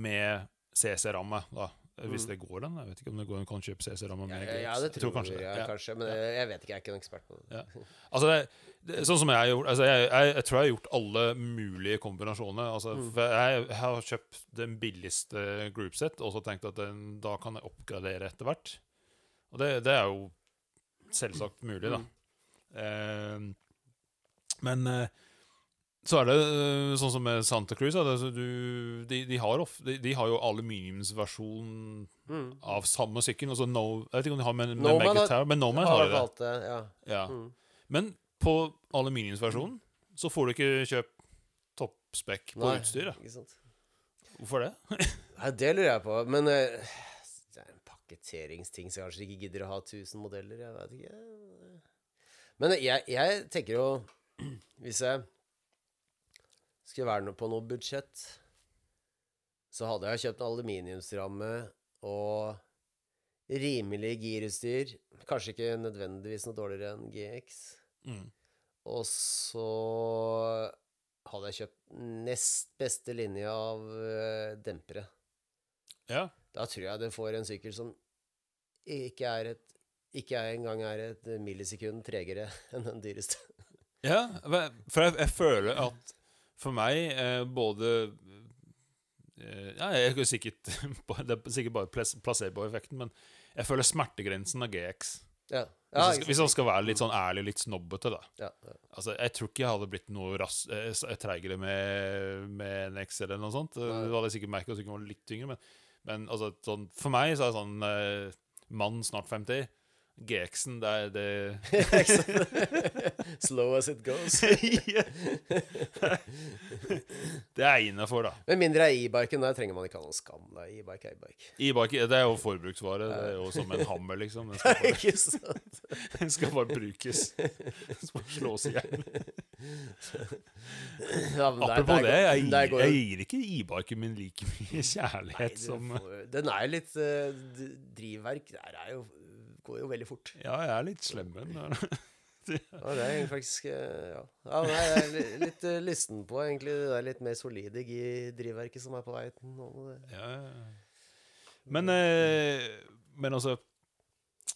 med CC-ramme, da Hvis Mm. det går den? Jeg vet ikke om det går an å kjøpe CC-ramme med ja, ja, det Jeg tror, kanskje det. Ja. kanskje. Men jeg, vet ikke, jeg er ikke noen ekspert på det. Altså, det, det, sånn som jeg har gjort altså jeg, jeg, jeg tror jeg har gjort alle mulige kombinasjoner. Altså, Mm. jeg har kjøpt den billigste groupset og så tenkt at den, da kan jeg oppgradere etter hvert. Og det, det er jo selvsagt mulig, da. Mm. Eh, men eh, så er det eh, sånn som med Santa Cruz. altså, du, de, de, har of, de, de har jo aluminiumsversjon Mm. av samme sykkel. Altså no, jeg vet ikke om de har med, med Nomad har- men Noman Har har de det. det, ja. Ja. Mm. Men på aluminiumsversjonen så får du ikke kjøpt toppspekk på utstyret. Hvorfor det? Nei, det lurer jeg på. Men uh, det er en pakketteringsting, så jeg kanskje ikke gidder å ha 1000 modeller. Jeg vet ikke. Men jeg, jeg tenker jo Hvis jeg skulle være på noe budsjett, så hadde jeg kjøpt en aluminiumsramme og rimelig girutstyr. Kanskje ikke nødvendigvis noe dårligere enn GX. Mm. Og så hadde jeg kjøpt nest beste linje av eh, dempere. Ja. Da tror jeg det får en sykkel som ikke er et ikke engang er et millisekund tregere enn den dyreste. ja, for jeg, jeg føler at for meg, eh, både eh, Ja, jeg er sikkert Det er sikkert bare placeboeffekten, men jeg føler smertegrensen av GX. Ja. Hvis, Ja, jeg, hvis jeg skal være litt sånn ærlig, litt snobbete, da. ja, ja. Altså, Jeg tror ikke jeg hadde blitt noe ras eh, treigere med, med NX eller noe sånt. Nei. Det hadde sikkert merket at jeg var litt tyngre, men, men altså, sånn, for meg så er det sånn eh, Mann snart 50. GX-en, det er det? Slow as it goes. Det er innafor, da. Med mindre er e-biken. Der trenger man ikke ha noen skam. Da. E-bike e-bike. E-bike det er jo forbruksvare. Det er jo som en hammer, liksom. Den skal bare, sant? den skal bare brukes. Den skal bare slås i hjel. Ja, Apropos det, jeg, går- jeg gir ikke e-biken min like mye kjærlighet Nei, som får- Den er litt uh, Drivverk der er jo, går jo veldig fort. Ja, jeg er litt slem med den. Ja, det er faktisk eh, Ja, ja nei, jeg er li- litt uh, lysten på egentlig det der litt mer solide i drivverket som er på vei nå. Ja, ja, ja. Men, eh, men altså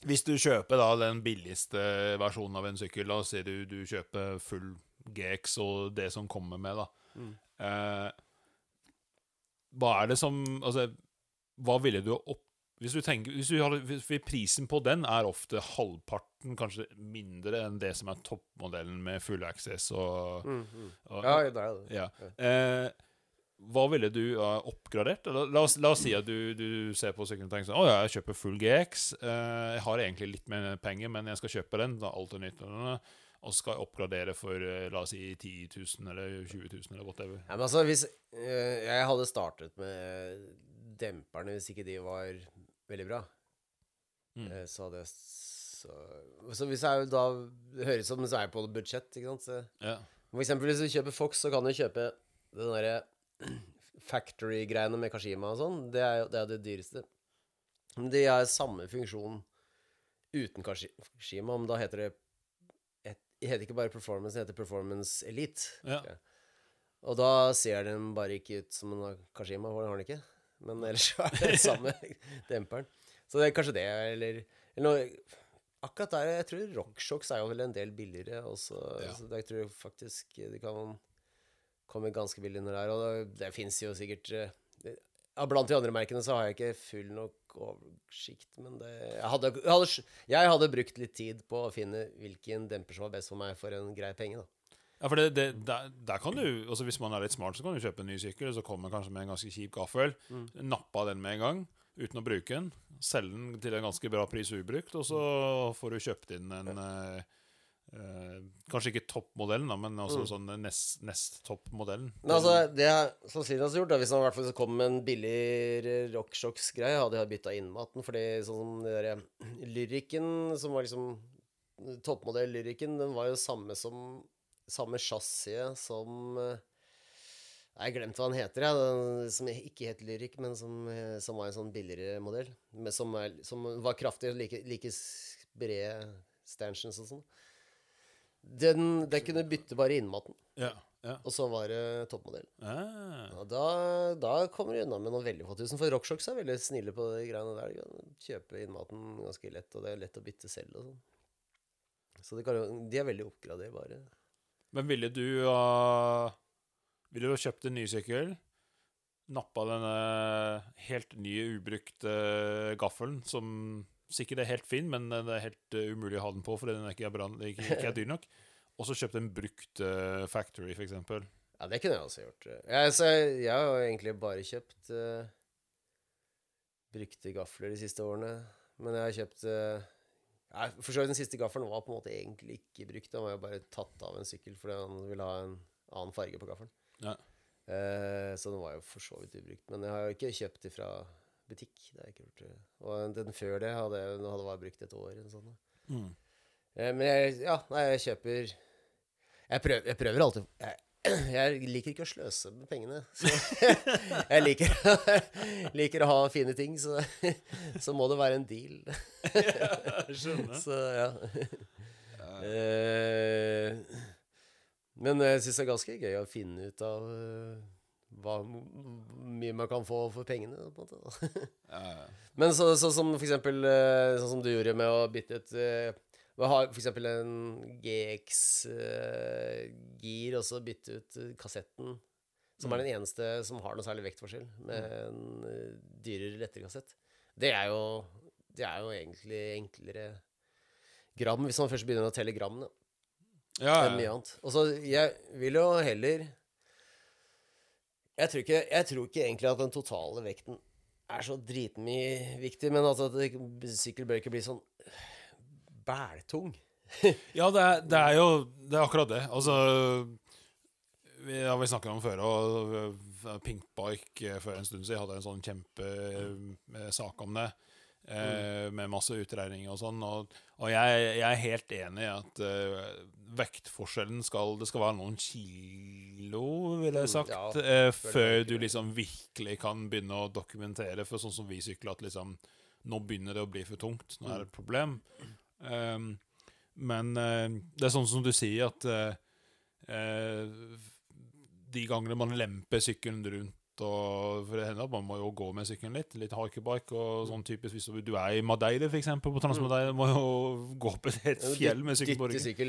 Hvis du kjøper da den billigste versjonen av en sykkel, la oss si du, du kjøper full GX og det som kommer med, da. Mm. Eh, hva er det som Altså, hva ville du opp... Hvis du tenker hvis du hadde, hvis, Prisen på den er ofte halvparten, kanskje mindre, enn det som er toppmodellen med full access og, Mm, mm. og Ja, det er det. ja. Eh, hva ville du ha oppgradert? La, la, oss, la oss si at du, du ser på sykkelen og tenker sånn Å ja, jeg kjøper full GX. Eh, jeg har egentlig litt mer penger, men jeg skal kjøpe den. Da, alt er nytt. Og så skal jeg oppgradere for eh, la oss si 10 000 eller 20 000 eller whatever. Ja, men altså, hvis øh, jeg hadde startet med demperne hvis ikke de var veldig bra, Mm. eh, så jeg så, så hvis jeg da høres ut som så er jeg på budsjett, ikke sant. Så, Ja. for eksempel hvis du kjøper Fox, så kan du kjøpe den derre factory-greiene med Kashima og sånn. Det er jo det, er det dyreste. Men de har samme funksjon uten Kashima, men da heter det et, Det heter ikke bare Performance, det heter Performance Elite. Ja. Og da ser den bare ikke ut som en Kashima, for den har den ikke. Men ellers så er det samme demperen. Så det er kanskje det, eller, eller noe Akkurat der, jeg tror RockShox er jo vel en del billigere også. Ja. Så jeg tror faktisk de kan komme ganske billig inn der. Og det, det fins jo sikkert eh, det- ja, Blant de andre merkene så har jeg ikke full nok oversikt, men det jeg hadde, jeg, hadde, jeg hadde brukt litt tid på å finne hvilken demper som var best for meg for en grei penge, da. Ja, for det, det, der, der kan du, altså Hvis man er litt smart, så kan du kjøpe en ny sykkel, og så kommer man kanskje med en ganske kjip gaffel. Mm. Nappe den med en gang, uten å bruke den. Selge den til en ganske bra pris ubrukt, og så får du kjøpt inn en eh, eh, Kanskje ikke toppmodellen, da, men også Mm. sånn nest, nest toppmodellen. Men altså, det jeg sannsynligvis har gjort, da, hvis han i hvert fall kom med en billigere RockShox-greie, hadde jeg bytta innmaten, fordi sånn som det derre Lyrikken, som var liksom Toppmodell-lyrikken, den var jo samme som Samme chassiset som eh, Jeg glemte hva den heter, jeg. Den, som ikke het Lyrik, men som, eh, som var en sånn billigere modell. Men som, er, som var kraftig, like, like s- brede stanchions og sånn. Den, den kunne bytte bare innmaten, Ja. ja. og så var det toppmodell. Ah. Ja, da, da kommer du unna med noen veldig få tusen. For RockShox er veldig snille på de greiene der. Du kan kjøpe innmaten ganske lett, og det er lett å bytte selv og sånn. Så det kan, de er veldig oppgraderbare. Men ville du ha Ville du kjøpt en ny sykkel? Nappa denne helt nye, ubrukte gaffelen, som sikkert er helt fin, men det er helt eh, umulig å ha den på fordi den ikke er, ikke, ikke er dyr nok. Og så kjøpt en brukt uh, Factory, eksempel. Ja, det kunne jeg også gjort. Jeg, så jeg, jeg har jo egentlig bare kjøpt uh, brukte gafler de siste årene. Men jeg har kjøpt uh, For så vidt den siste gaffelen var på en måte egentlig ikke brukt. Den var jo bare tatt av en sykkel fordi han ville ha en annen farge på gaffelen. Ja. Eh, så den var jo for så vidt ubrukt. Men jeg har jo ikke kjøpt det fra butikk. Det har jeg ikke gjort. Og den før det hadde jeg hadde vært brukt et år. Eller sånn. Mm. Eh, Men jeg, ja, nei, jeg kjøper Jeg prøver, jeg prøver alltid jeg, jeg liker ikke å sløse med pengene. Så jeg liker, liker å ha fine ting, så, så må det være en deal. Ja, skjønner. Så ja. Eh, Men jeg syns det er ganske gøy å finne ut av eh, hva mye man kan få for pengene. på en måte. Men sånn så som for eksempel eh, Sånn som du gjorde med å bytte ut eh, Vi har for eksempel en GX-gir, og så bytte ut eh, kassetten. Som er den eneste som har noe særlig vektforskjell, med en eh, dyrere, lettere kassett. Det er jo Det er jo egentlig enklere gram, hvis man først begynner å telle gram, Ja, ja, mye annet. Og så jeg vil jo heller jeg tror, ikke, jeg tror ikke egentlig at den totale vekten er så dritmye viktig, men altså at sykkel bør ikke bli sånn bæltung. Ja, det er, det er jo Det er akkurat det. Altså Vi har vi snakket om før, og Pinkbike før for en stund siden hadde en sånn kjempesak om det. Eh, med masse utregninger og sånn. Og, og jeg, jeg er helt enig i at uh, vektforskjellen skal Det skal være noen kilo, ville jeg sagt, Ja, eh, før du liksom virkelig kan begynne å dokumentere. For sånn som vi sykler, at liksom Nå begynner det å bli for tungt. Nå er det et problem. Um, men uh, det er sånn som du sier, at uh, de gangene man lemper sykkelen rundt og For det hender at man må jo gå med sykkelen litt. Litt hikebike og sånn typisk hvis du er i Madeira, f.eks. På Transmadeira, må jo gå opp et helt fjell med sykkel på ryggen.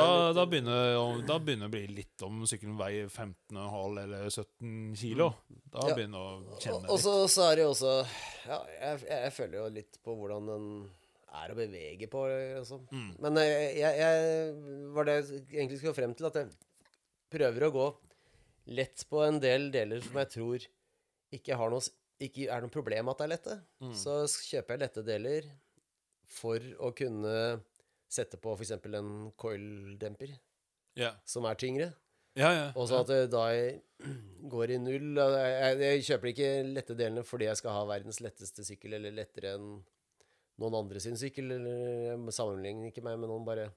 Da, da, begynner, da begynner det å bli litt om sykkelen veier 15,5 eller 17 kilo. Da begynner å kjenne Og, og så, så er det jo også Ja, jeg, jeg føler jo litt på hvordan den er å bevege på. Altså. Mm. Men eh, jeg, jeg var det jeg egentlig skulle frem til, at jeg prøver å gå lett på en del deler som jeg tror ikke, har noe, ikke er noe problem at det er lette. Mm. Så kjøper jeg lette deler for å kunne sette på f.eks. en coil-demper yeah. som er tyngre. Ja, ja. Og sånn at det da jeg går i null. Jeg, jeg, jeg kjøper ikke lette delene fordi jeg skal ha verdens letteste sykkel, eller lettere enn noen andre sin sykkel. Jeg sammenligner ikke meg med noen, bare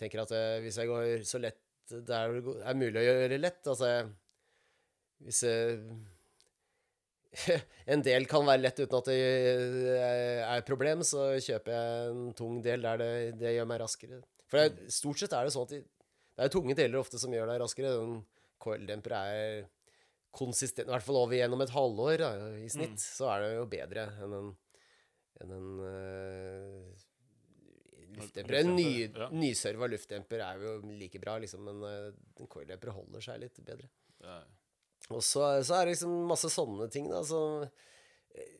tenker at eh, hvis jeg går så lett det er, er mulig å gjøre lett Altså Hvis jeg, en del kan være lett uten at det er et problem, så kjøper jeg en tung del der det, det gjør meg raskere. For det, stort sett er det sånn at de, det er tunge deler ofte som gjør deg raskere. En coil-demper er konsistent, i hvert fall over gjennom et halvår da, i snitt, så er det jo bedre enn en, enn en øh, luftdemper. En ny, Ja. nyserva luftdemper er jo like bra, liksom, men øh, en coil-demper holder seg litt bedre. Ja. Og så, så er det liksom masse sånne ting, da. Så, eh,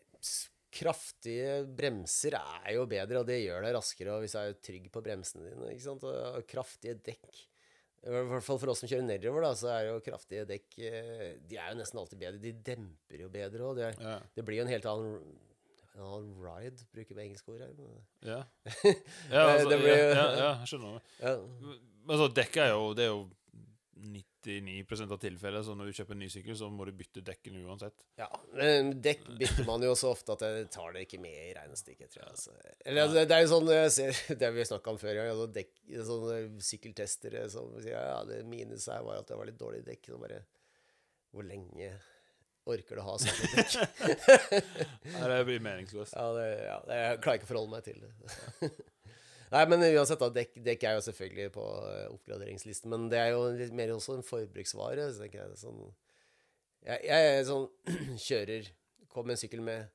kraftige bremser er jo bedre, og det gjør deg raskere og hvis du er trygg på bremsene dine. ikke sant? Og, og kraftige dekk. I hvert fall for oss som kjører nedover, da, så er jo kraftige dekk eh, De er jo nesten alltid bedre. De demper jo bedre òg. Det, Ja. det blir jo en helt annen, annen ride, bruker vi engelske ord her. men- Ja. Ja, altså, Det blir- ja, ja, skjønner. Ja. Men så dekk er jo Det er jo 99 av tilfellet, så når du kjøper en ny sykkel, så må du bytte dekken uansett. Ja, men dekk bytter man jo så ofte at jeg tar det ikke med i regnestykket, tror jeg. Altså. Eller det, det er jo sånn jeg ser, Det har vi snakka om før, ja, altså dekk, sånne sykkeltestere som sier ja, det minus her var at det var litt dårlig dekk. Så bare Hvor lenge orker du ha sånne dekk? Nei, det blir meningsløst. Ja, det, ja, det, jeg klarer ikke å forholde meg til det. Nei, men uansett, da, dekk, dekk er jo selvfølgelig på eh, oppgraderingslisten. Men det er jo litt mer også en forbruksvare. Så tenker jeg sånn Jeg, jeg sånn kjører Kommer med en sykkel med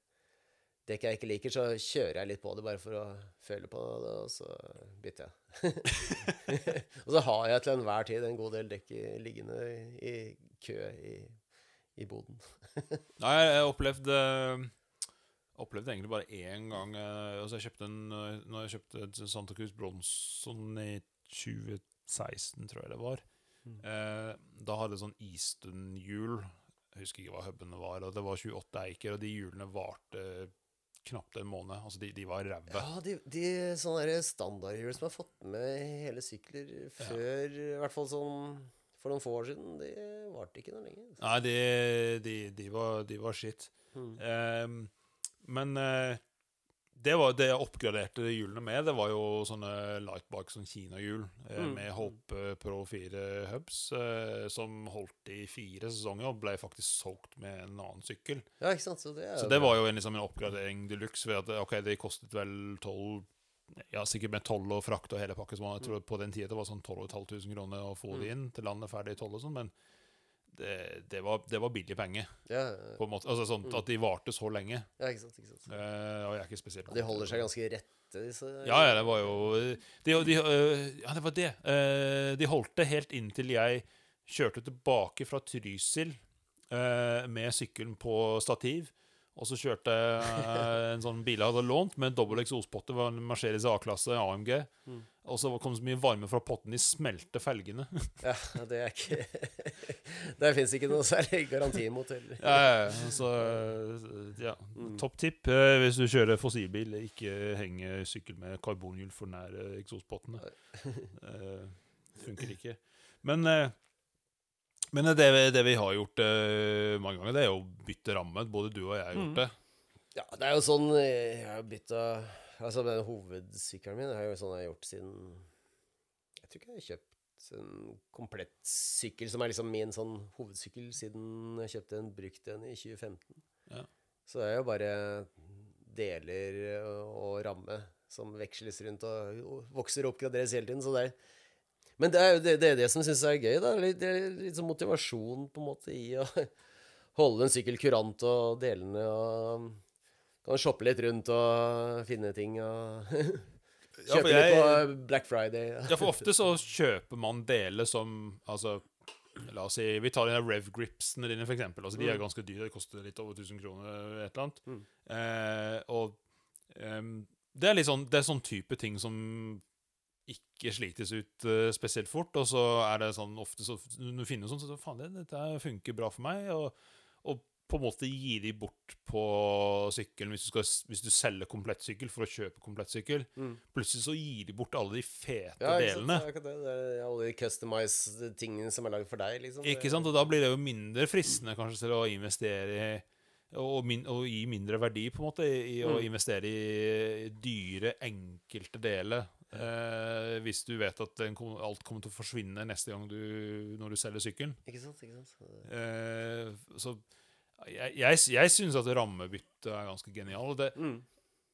dekk jeg ikke liker, så kjører jeg litt på det bare for å føle på det, og så bytter jeg. og så har jeg til enhver tid en god del dekk liggende i kø i, i boden. Nei, jeg opplevde Opplevde egentlig bare én gang eh, Altså jeg kjøpte en eh, Når jeg kjøpte Santa Cruz Bronson i 2016, tror jeg det var. Mm. Eh, da hadde jeg sånn Easton-hjul. Jeg husker ikke hva hubene var. Og det var 28 eiker, og de hjulene varte knapt en måned. Altså, de, de var ræva. Ja, de, de sånne standardhjul som har fått med hele sykler før, i hvert fall sånn for noen få år siden, det varte ikke noe lenge. Nei, de, de, de, var, de var shit. Mm. Ehm, men eh, det, var, det jeg oppgraderte hjulene med, det var jo sånne lightbike, sånn Kina-hjul eh, Mm. med Hope Pro 4 hubs, eh, som holdt i fire sesonger og ble faktisk solgt med en annen sykkel. Ja, ikke sant? Så det, Så det var jo en, liksom, en oppgradering de luxe ved at ok, det kostet vel 12 ja, sikkert med toll og frakt og hele pakken. Jeg tror på den tida det var sånn 12 500 kroner å få det inn til landet ferdig toll og sånn, men det, det, var, det var billig penger, ja, på en måte. Altså sånn at de varte så lenge. ja, ikke sant. Ikke sant. Eh, og jeg er ikke spesielt De holder seg ganske rette, disse Ja, ja, det var jo de, de, øh, Ja, det var det. Eh, de holdt det helt inntil jeg kjørte tilbake fra Trysil eh, med sykkelen på stativ. Og så kjørte jeg en sånn bil jeg hadde lånt, med dobbel eksospotte. var en Mercedes A-klasse AMG. Mm. Og så kom det så mye varme fra potten, de smelte felgene. Ja, det er ikke Der fins ikke noe særlig garanti mot heller. ja, ja, så ja. Topp tipp eh, hvis du kjører fossilbil, ikke henge sykkel med karbonhjul for nær eh, eksospottene. Eh, funker ikke. Men, men det, vi- det vi har gjort uh, mange ganger, det er jo å bytte ramme. Både du og jeg har gjort Mm. det. Ja, det er jo sånn eh, Jeg har bytta Altså, den hovedsykkelen min er jo sånn jeg har gjort siden Jeg tror ikke jeg har kjøpt en komplett sykkel som er liksom min sånn hovedsykkel siden jeg kjøpte en brukt en i 2015. Ja. Så det er jo bare deler og ramme som veksles rundt og og vokser og oppgraderes hele tiden. Så det er men det er jo det, det, er det som jeg syns er gøy. da litt, litt sånn motivasjon på en måte i å holde en sykkel kurant og delene og Kan shoppe litt rundt og finne ting og Ja, Kjøpe litt på Black Friday. Ja, for ofte så kjøper man deler som Altså, la oss si Vi tar de der Rev Gripsene dine, for eksempel. Altså, de er Mm. ganske dyre. Det koster litt over 1000 kroner, et eller annet. Mm. Eh, og um, det er litt sånn Det er sånn type ting som ikke slites ut uh, spesielt fort. Og så er det sånn ofte så Når du finner sånn, så faen, det, dette funker bra for meg. Og, og på en måte gi de bort på sykkelen hvis du, skal, hvis du selger komplett sykkel for å kjøpe komplett sykkel. Mm. Plutselig så gir de bort alle de fete Ja, ikke sant? delene. Det det. Er alle de customized tingene som er laget for deg, liksom. Ikke sant? Og da blir det jo mindre fristende kanskje til å investere i og, min, og gi mindre verdi, på en måte, i, i å Mm. investere i dyre, enkelte deler. Eh, hvis du vet at den, alt kommer til å forsvinne neste gang du, når du selger sykkelen. Ikke sant? Ikke sant? Eh, så jeg, jeg, jeg syns at rammebytte er ganske genial. Det, Mm.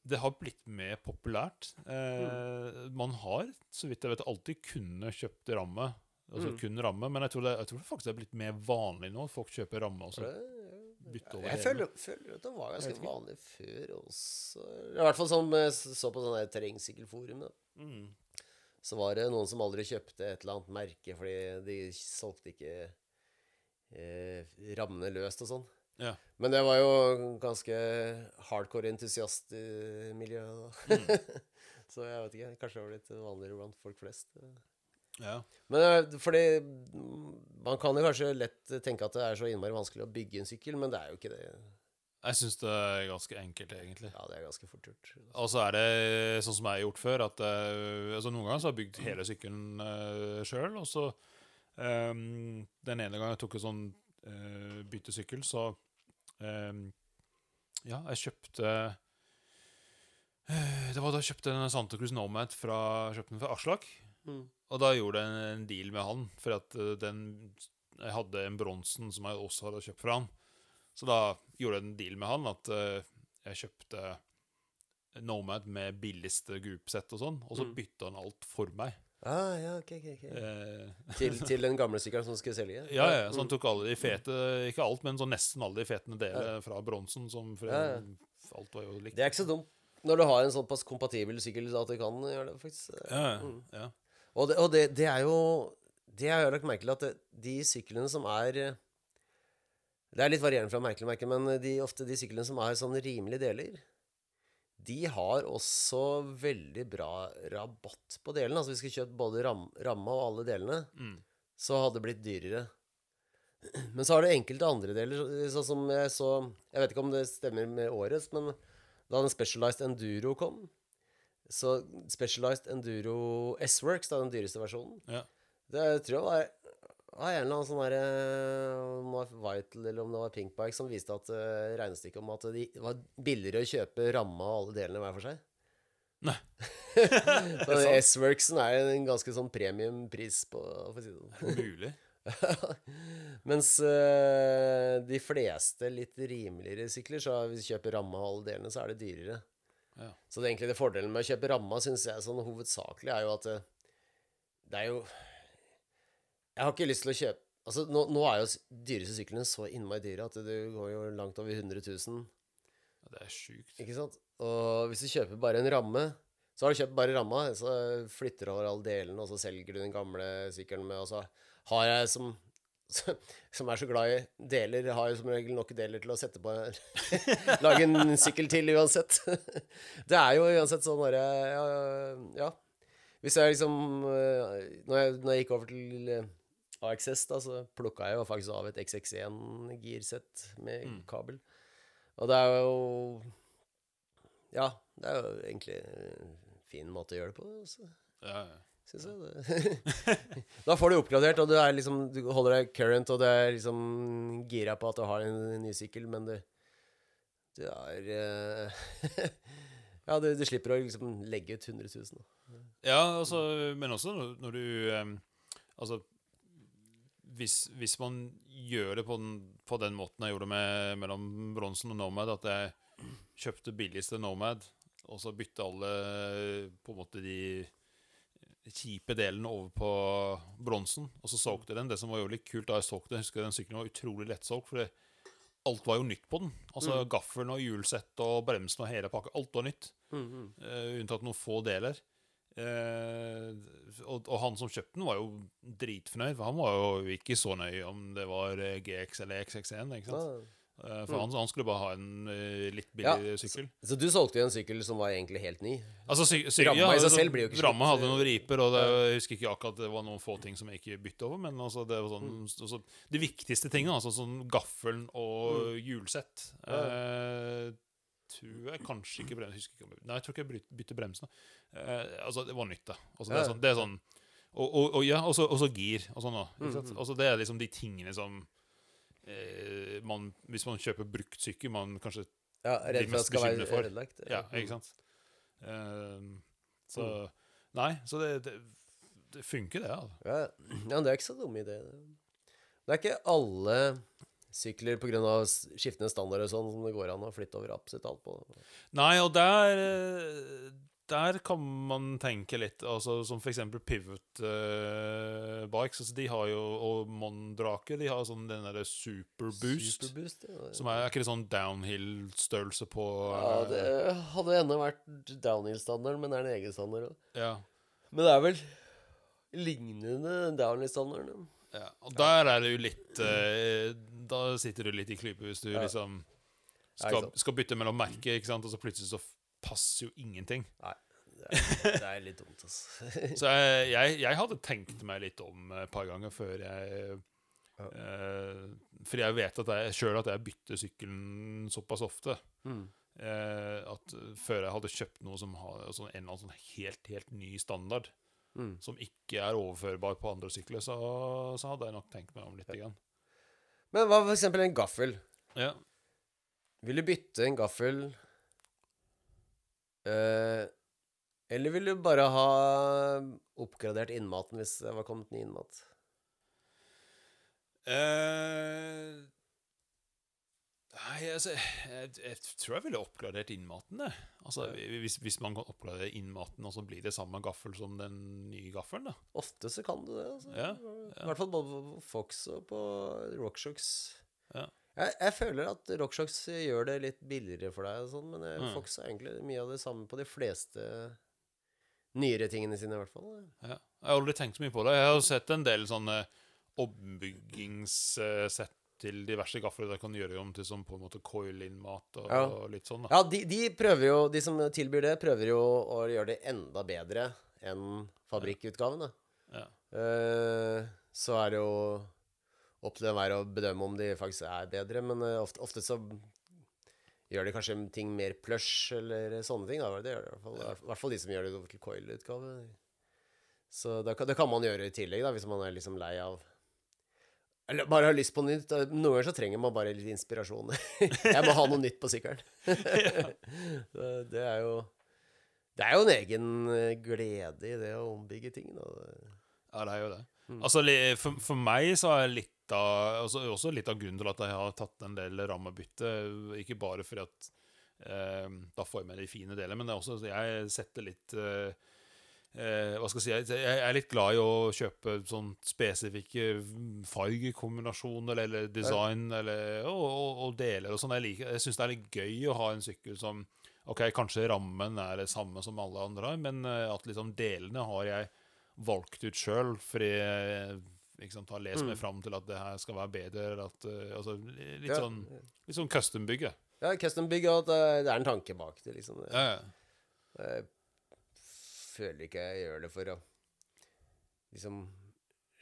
det har blitt mer populært. Eh, Man har, så vidt jeg vet, alltid kunnet kjøpt ramme. Altså Mm. kun ramme, men jeg tror, det, jeg tror det faktisk er blitt mer vanlig nå folk kjøper ramme og så bytte bytter over Jeg føler, føler at det var ganske vanlig før også. I hvert fall som så på sånne terrengsykkelforum. da. Mm. Så var det noen som aldri kjøpte et eller annet merke fordi de solgte ikke eh, rammene løst og sånn. Ja. Men det var jo ganske hardcore entusiastmiljø. Mm. Så jeg vet ikke. Kanskje det var litt vanligere blant folk flest. Ja. Men eh, fordi Man kan jo kanskje lett tenke at det er så innmari vanskelig å bygge en sykkel, men det er jo ikke det. Jeg syns det er ganske enkelt, egentlig. Ja, det er ganske fort gjort. Og så er det sånn som jeg har gjort før, at eh, altså noen ganger så har jeg bygd hele sykkelen uh, sjøl, og så um, Den ene gangen jeg tok en sånn uh, byttesykkel, så um, Ja, jeg kjøpte uh, Det var da jeg kjøpte en Santa Cruz Nomad fra, kjøpte den fra Aslak. Mm. Og da gjorde jeg en, en deal med han, for at uh, den Jeg hadde en Bronsen som jeg også hadde kjøpt fra han. Så da gjorde jeg en deal med han at eh, jeg kjøpte Nomad med billigste groupsett og sånn, og så Mm. bytta han alt for meg. Ah, ja, ok, ok, ok. Eh, Til, til den gamle sykkelen som skulle selge? ja, ja, så han Mm. tok alle de fete Ikke alt, men så nesten alle de fetene delene fra bronsen. Som for Ja, ja. alt var jo likt. Det er ikke så dumt når du har en såpass kompatibel sykkel at du kan gjøre det, faktisk. Ja, Mm. ja. Og det, og det, det er jo Det har jeg lagt merke til, at det, de syklene som er Det er litt varierende fra merke til merke, men de, ofte de syklene som er sånn rimelige deler, de har også veldig bra rabatt på delene. Altså hvis vi skulle kjøpt både ram, ramma og alle delene, Mm. så hadde det blitt dyrere. Men så har du enkelte andre deler, sånn som jeg så Jeg vet ikke om det stemmer med årets, men da den Specialized Enduro kom, så Specialized Enduro S-Works, da den dyreste versjonen, Ja. det tror jeg var, var en eller annen sånn derre Om det var Vital eller om det var Pinkbike som viste at uh, regnestykket om at det var billigere å kjøpe ramma og alle delene hver for seg. Nei. så? S-Worksen er en ganske sånn premiumpris på, for å si det sånn. Mulig. Mens uh, de fleste litt rimeligere sykler, så hvis du kjøper ramma og alle delene, så er det dyrere. Ja. Så det egentlig det fordelen med å kjøpe ramma, syns jeg sånn hovedsakelig, er jo at det, det er jo Jeg har ikke lyst til å kjøpe Altså, nå, nå er jo dyreste syklene så innmari dyre at det går jo langt over 100 000, Ja, Det er sjukt. ikke sant? Og hvis du kjøper bare en ramme, så har du kjøpt bare ramma, så flytter du over alle delene, og så selger du den gamle sykkelen med, og så har jeg som som er så glad i deler, har jo som regel nok deler til å sette på Lage en sykkel til uansett. Det er jo uansett sånn bare ja, ja. Hvis jeg liksom øh, Når jeg, når jeg gikk over til øh, AXS, da, så plukka jeg jo faktisk av et XX1-girsett med Mm. kabel. Og det er jo Ja, det er jo egentlig en fin måte å gjøre det på. Så Ja, ja. syns jeg det. da får du oppgradert, og du, er liksom, du holder deg current, og du er liksom gira på at du har en ny sykkel, men du, du er eh, Ja, du, du slipper å liksom legge ut 100 000. Da. Ja, altså, men også når, du em, Altså, hvis, hvis man gjør det på den, på den måten jeg gjorde med, mellom bronsen og Nomad, at jeg kjøpte billigste Nomad, og så bytte alle på en måte de kjipe delene over på bronsen, og så solgte den. Det som var jo litt kult da jeg solgte den, jeg husker den sykkelen var utrolig lettsolgt, for alt var jo nytt på den. Altså Mm. gaffelen og hjulsett og bremsen og hele pakka. Alt var nytt. Eh, unntatt noen få deler. Eh, og, og han som kjøpte den, var jo dritfornøyd, for han var jo ikke så nøye om det var eh, GX eller XX1. Ikke sant? Ah. Eh, for han, han skulle bare ha en eh, litt Ja, billig sykkel. Så du solgte jo en sykkel som var egentlig helt ny? Altså, sy sy Ramma ja, i seg altså, selv blir jo ikke Ramma slitt. hadde noen riper, og det, jeg husker ikke akkurat det var noen få ting som jeg ikke bytte over. Men altså, det var sånn, Mm. altså, de viktigste tingene, altså sånn gaffelen og hjulsett Mm. Ja. Tror jeg kanskje ikke bremsen jeg ikke Nei, jeg tror ikke jeg bytter bytte bremsen. Eh, altså, det var nytt, da. Altså, det, er sånn, det er sånn Og, og, og ja, og så og så gir og sånn. Ikke Mm, mm. Altså, det er liksom de tingene som eh, man, Hvis man kjøper brukt sykkel, man kanskje Ja, Redd for at det skal være for. ødelagt? ja, ikke sant? Uh, så Mm. Nei, så det, det, det funker, det. Altså. Ja, ja, det er ikke så dum idé. Det er ikke alle sykler pga. skiftende standarder og sånn som det går an å flytte over absolutt alt på. Nei, og der eh, Der kan man tenke litt, altså som eksempel Pivot uh, Bikes. Altså, de har jo Og Mondrake, de har sånn den derre Superboost. Superboost, ja. Som er, er ikke det sånn downhill-størrelse på ja, eh, det hadde ennå vært downhill-standard, men er en egen standard òg. ja. Men det er vel lignende downhill-standarden. Ja, og der er det jo litt eh, Da sitter du litt i klype hvis du Ja. liksom skal, sant. skal bytte mellom merker, ikke sant? og så plutselig så passer jo ingenting. Det er, det er litt dumt, altså. Så jeg, jeg, jeg hadde tenkt meg litt om et par ganger før jeg Ja. eh, Fordi jeg vet at jeg sjøl at jeg bytter sykkelen såpass ofte. Mm. eh, at før jeg hadde kjøpt noe som har altså en eller annen sånn helt, helt ny standard, Mm. som ikke er overførbar på andre sykler, så, så hadde jeg nok tenkt meg om litt. igjen. Men hva eksempel en gaffel? Ja. Vil du bytte en gaffel eh, Eller vil du bare ha oppgradert innmaten hvis det var kommet ny innmat? Eh, Nei, altså, jeg, jeg tror jeg ville oppgradert innmaten. Det. Altså, hvis, hvis man kan oppgradere innmaten, og så blir det samme gaffel som den nye gaffelen. da. Ofte så kan du det. Altså. Ja, I hvert fall både på Fox og på RockShox. Ja. Jeg, jeg føler at RockShox gjør det litt billigere for deg, og sånn, men eh, Mm. Fox er egentlig mye av det samme på de fleste nyere tingene sine, i hvert fall. Ja. Jeg har aldri tenkt så mye på det. Jeg har sett en del sånne ombygingssett til diverse gafler der kan gjøre om til sånn på en måte coil-in-mat og, Ja. og litt sånn. da. Ja, de, de prøver jo, de som tilbyr det, prøver jo å gjøre det enda bedre enn fabrikkutgaven. Da. Ja. Uh, så er det jo opp til enhver å bedømme om de faktisk er bedre, men eh, ofte, ofte så gjør de kanskje ting mer plush eller sånne ting. Da. Det gjør de i hvert fall, i hvert fall de som gjør det over til coil-utgave. Så det kan, det kan man gjøre i tillegg, da, hvis man er liksom lei av eller bare har lyst på nytt. Noen ganger så trenger man bare litt inspirasjon. Jeg må ha noe nytt på sykkelen. det, det er jo Det er jo en egen eh, glede i det å ombygge ting. Da. Ja, det er jo det. Altså, for, for meg så er litt av altså, Også litt av grunnen til at jeg har tatt en del rammebytte. Ikke bare fordi at eh, da får jeg med de fine delene, men det er også jeg setter litt eh, eh, Hva skal jeg si Jeg er litt glad i å kjøpe sånn spesifikke fargekombinasjoner eller design eller, og, og, og deler og sånn. Jeg, liker- jeg syns det er litt gøy å ha en sykkel som Ok, kanskje rammen er det samme som alle andre har, men eh, at liksom delene har jeg valgt ut sjøl, fordi jeg sant, har lest meg fram til at det her skal være bedre. At, eh, altså, litt, Ja. sånn, litt sånn custom-bygge. Ja, custombygg, og at det er en tanke bak det, liksom. Ja, ja. Føler ikke jeg gjør det for å liksom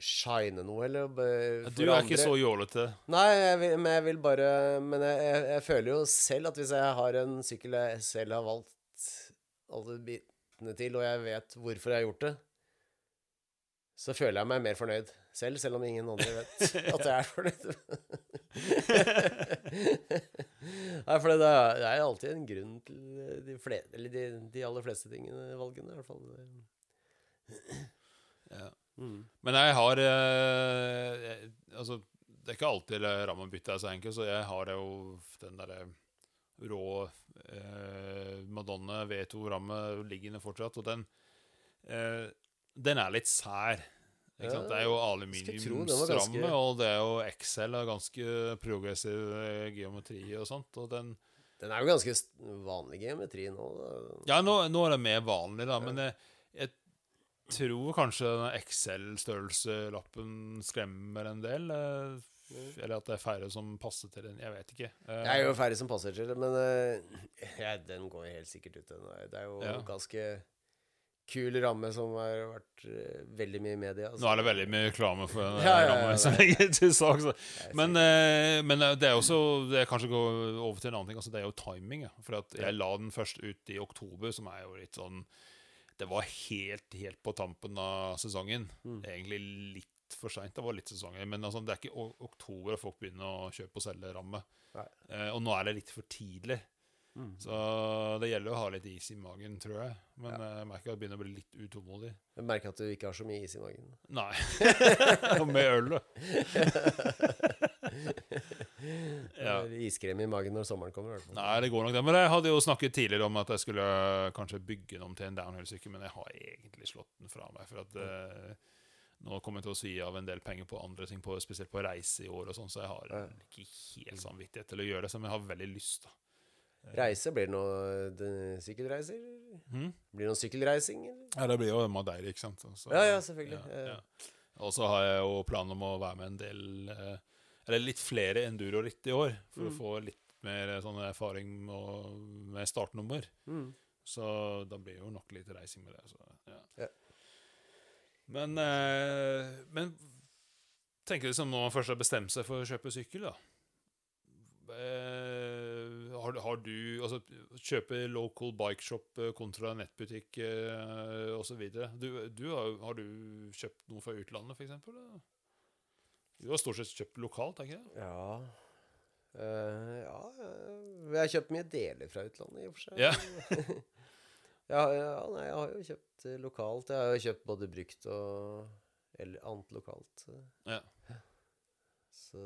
shine noe, eller Du for er ikke andre. så jålete. Nei, jeg vil, men jeg vil bare Men jeg, jeg, jeg føler jo selv at hvis jeg har en sykkel jeg selv har valgt alle bitene til, og jeg vet hvorfor jeg har gjort det, så føler jeg meg mer fornøyd selv, selv om ingen andre vet at jeg er fornøyd. Nei, for det er, det er alltid en grunn til de, fle- eller de, de aller fleste tingene, valgene, i hvert fall. Ja. Mm. Men jeg har eh, jeg, Altså, det er ikke alltid rammebyttet er så enkelt, så jeg har jo den derre rå eh, Madonna V2-ramme liggende fortsatt, og den eh, Den er litt sær. Sant? Det er jo aluminiumsramme, og det er jo Excel er ganske progressiv eh, geometri og sånt, og den Den er jo ganske vanlig geometri nå. Ja, nå, nå er det mer vanlig, da, men jeg, jeg tror kanskje den Excel-størrelselappen skremmer en del. eh, Eller at det er færre som passer til den. Jeg vet ikke. Det er jo færre som passer til det, men eh, ja, den går helt sikkert ut. Den. Det er jo Ja. ganske kul ramme som har vært eh, veldig mye i media. altså. Nå er det veldig mye reklame for den Ja, ja, ja, som ligger til sak. Men, eh, men eh, det er også Det er kanskje gå over til en annen ting. Altså, det er jo timing. For jeg la den først ut i oktober, som er jo litt sånn Det var helt, helt på tampen av sesongen. Mm. Egentlig litt for seint. Det var litt sesonger. Men altså, det er ikke oktober at folk begynner å kjøpe og selge ramme. Eh, og nå er det litt for tidlig. Mm. Så det gjelder å ha litt is i magen, tror jeg. Men ja. jeg merker at jeg begynner å bli litt utålmodig. Jeg merker at du ikke har så mye is i magen. Nei. Og med øl. Ja. Iskrem i magen når sommeren kommer. Hvertfall. Nei, det går nok det. Men jeg hadde jo snakket tidligere om at jeg skulle kanskje bygge den om til en downhill-sykkel, men jeg har egentlig slått den fra meg. For at eh, nå kommer jeg til å svi av en del penger på andre ting, på, spesielt på reise i år og sånn, så jeg har ikke helt samvittighet til å gjøre det, som jeg har veldig lyst, da. Reise, blir det noe sykkelreiser? Mhm. Blir det noe sykkelreising? Eller? Ja, det blir jo Madeira, ikke sant. Så- Ja, ja, selvfølgelig. Ja, Ja. Og så har jeg jo planen om å være med en del eh, Eller litt flere enduro-ritt i år, for Mm. å få litt mer eh, sånn erfaring med, med startnummer. Mm. Så da blir jo nok litt reising med det. Så, ja. Ja. Men, eh, men tenker du som når man først har bestemt seg for å kjøpe sykkel, da eh, har, har du Altså kjøpe local bike shop eh, kontra nettbutikk eh, osv. Du, du har, har du kjøpt noe fra utlandet, f.eks.? Du har stort sett kjøpt lokalt, er ikke det? Ja Uh, ja eh, Jeg har kjøpt mye deler fra utlandet, i og for seg. Ja. ja, ja, nei, jeg har jo kjøpt lokalt. Jeg har jo kjøpt både brukt og eller annet lokalt. Ja. Så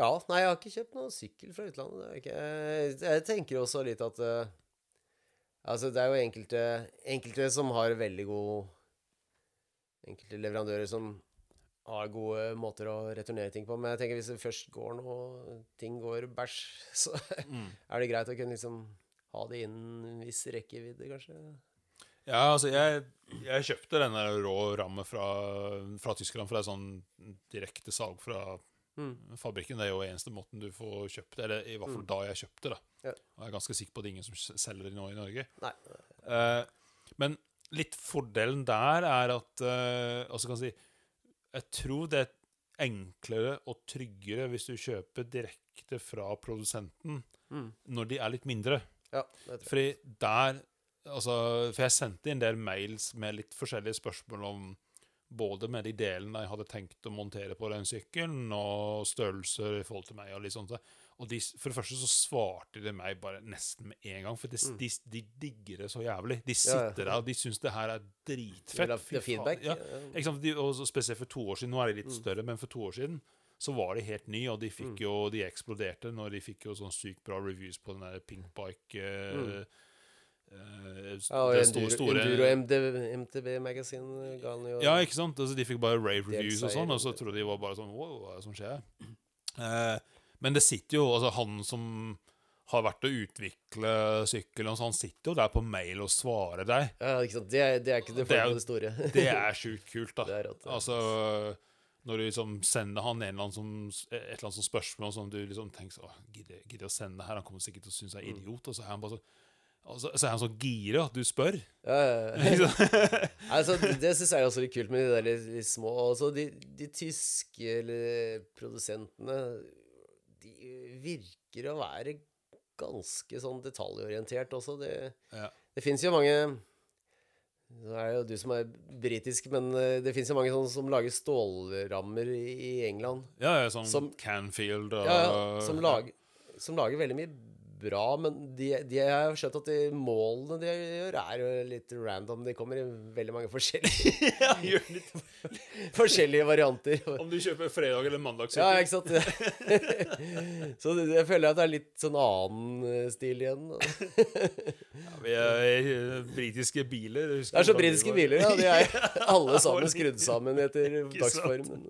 Ja, nei, jeg har ikke kjøpt noen sykkel fra utlandet. Det ikke, jeg, jeg tenker også litt at uh, Altså, det er jo enkelte, enkelte som har veldig god Enkelte leverandører som har gode måter å returnere ting på. Men jeg tenker hvis det først går noe ting går bæsj, så Mm. er det greit å kunne liksom ha det innen en viss rekkevidde, kanskje. Ja, altså, jeg, jeg kjøpte der rå rammet fra, fra Tyskland, for det er sånn direkte salg fra Mm. fabrikken. Det er jo eneste måten du får kjøpt eller i hvert fall Mm. da jeg kjøpte det. Ja. Og jeg er ganske sikker på at det er ingen som selger det nå i Norge. Eh, men litt fordelen der er at eh, altså kan jeg si, Jeg tror det er enklere og tryggere hvis du kjøper direkte fra produsenten Mm. når de er litt mindre. Ja. Fordi der altså, For jeg sendte en del mails med litt forskjellige spørsmål om både med de delene jeg hadde tenkt å montere på den sykkelen, og størrelser i forhold til meg. Og litt sånt. Og de, for det første så svarte de meg bare nesten med en gang, for de, Mm. de, de digger det så jævlig. De sitter der og de syns det her er dritfett. Fy faen. Ja, og spesielt for to år siden. Nå er de litt Mm. større, men for to år siden så var de helt nye, og de fikk Mm. jo De eksploderte når de fikk jo sånn sykt bra reviews på den der Pink Bike eh, Mm. S- Ja, og Enduro, store- Enduro MD, MTB Magazine ga han jo Ja, ikke sant? Altså, de fikk bare rave reviews og sånn, og så trodde de var bare sånn Wow, hva er det som skjer? Uh, men det sitter jo Altså, han som har vært å utvikle sykkelen, og sånn, han sitter jo der på mail og svarer deg. Ja, ikke sant. Det er, det er ikke det Det er det store. Det er sjukt kult, da. Det er. Altså når du liksom sender han en eller annen som, et eller annet som spørsmål som du liksom tenker sånn, «Åh, Gidder jeg- å sende det her? Han kommer sikkert til å synes jeg er Mm. idiot. Og så er han bare så, og så, er han så gira at du spør. Ja, ja, ja. Altså, det syns jeg er også litt kult med de der litt, litt små også de, de tyske eller, produsentene De virker å være ganske sånn detaljorientert også. Det, Ja. det fins jo mange Nå er det jo du som er britisk, men eh, det fins jo mange sånne som lager stålrammer i, England. Ja, ja, sånn Som- Canfield og Ja, ja, som, lager, som lager veldig mye bra, men de, de har skjønt at de målene de gjør, er jo litt random. De kommer i veldig mange forskjellige, Ja, gjør litt. forskjellige varianter. Om du kjøper fredag eller mandag Ja, ikke sant? Så jeg føler at det er litt sånn annen eh, stil igjen. Ja, vi er eh, britiske biler. Det er så britiske biler, ja. De er alle sammen skrudd sammen etter dagsformen.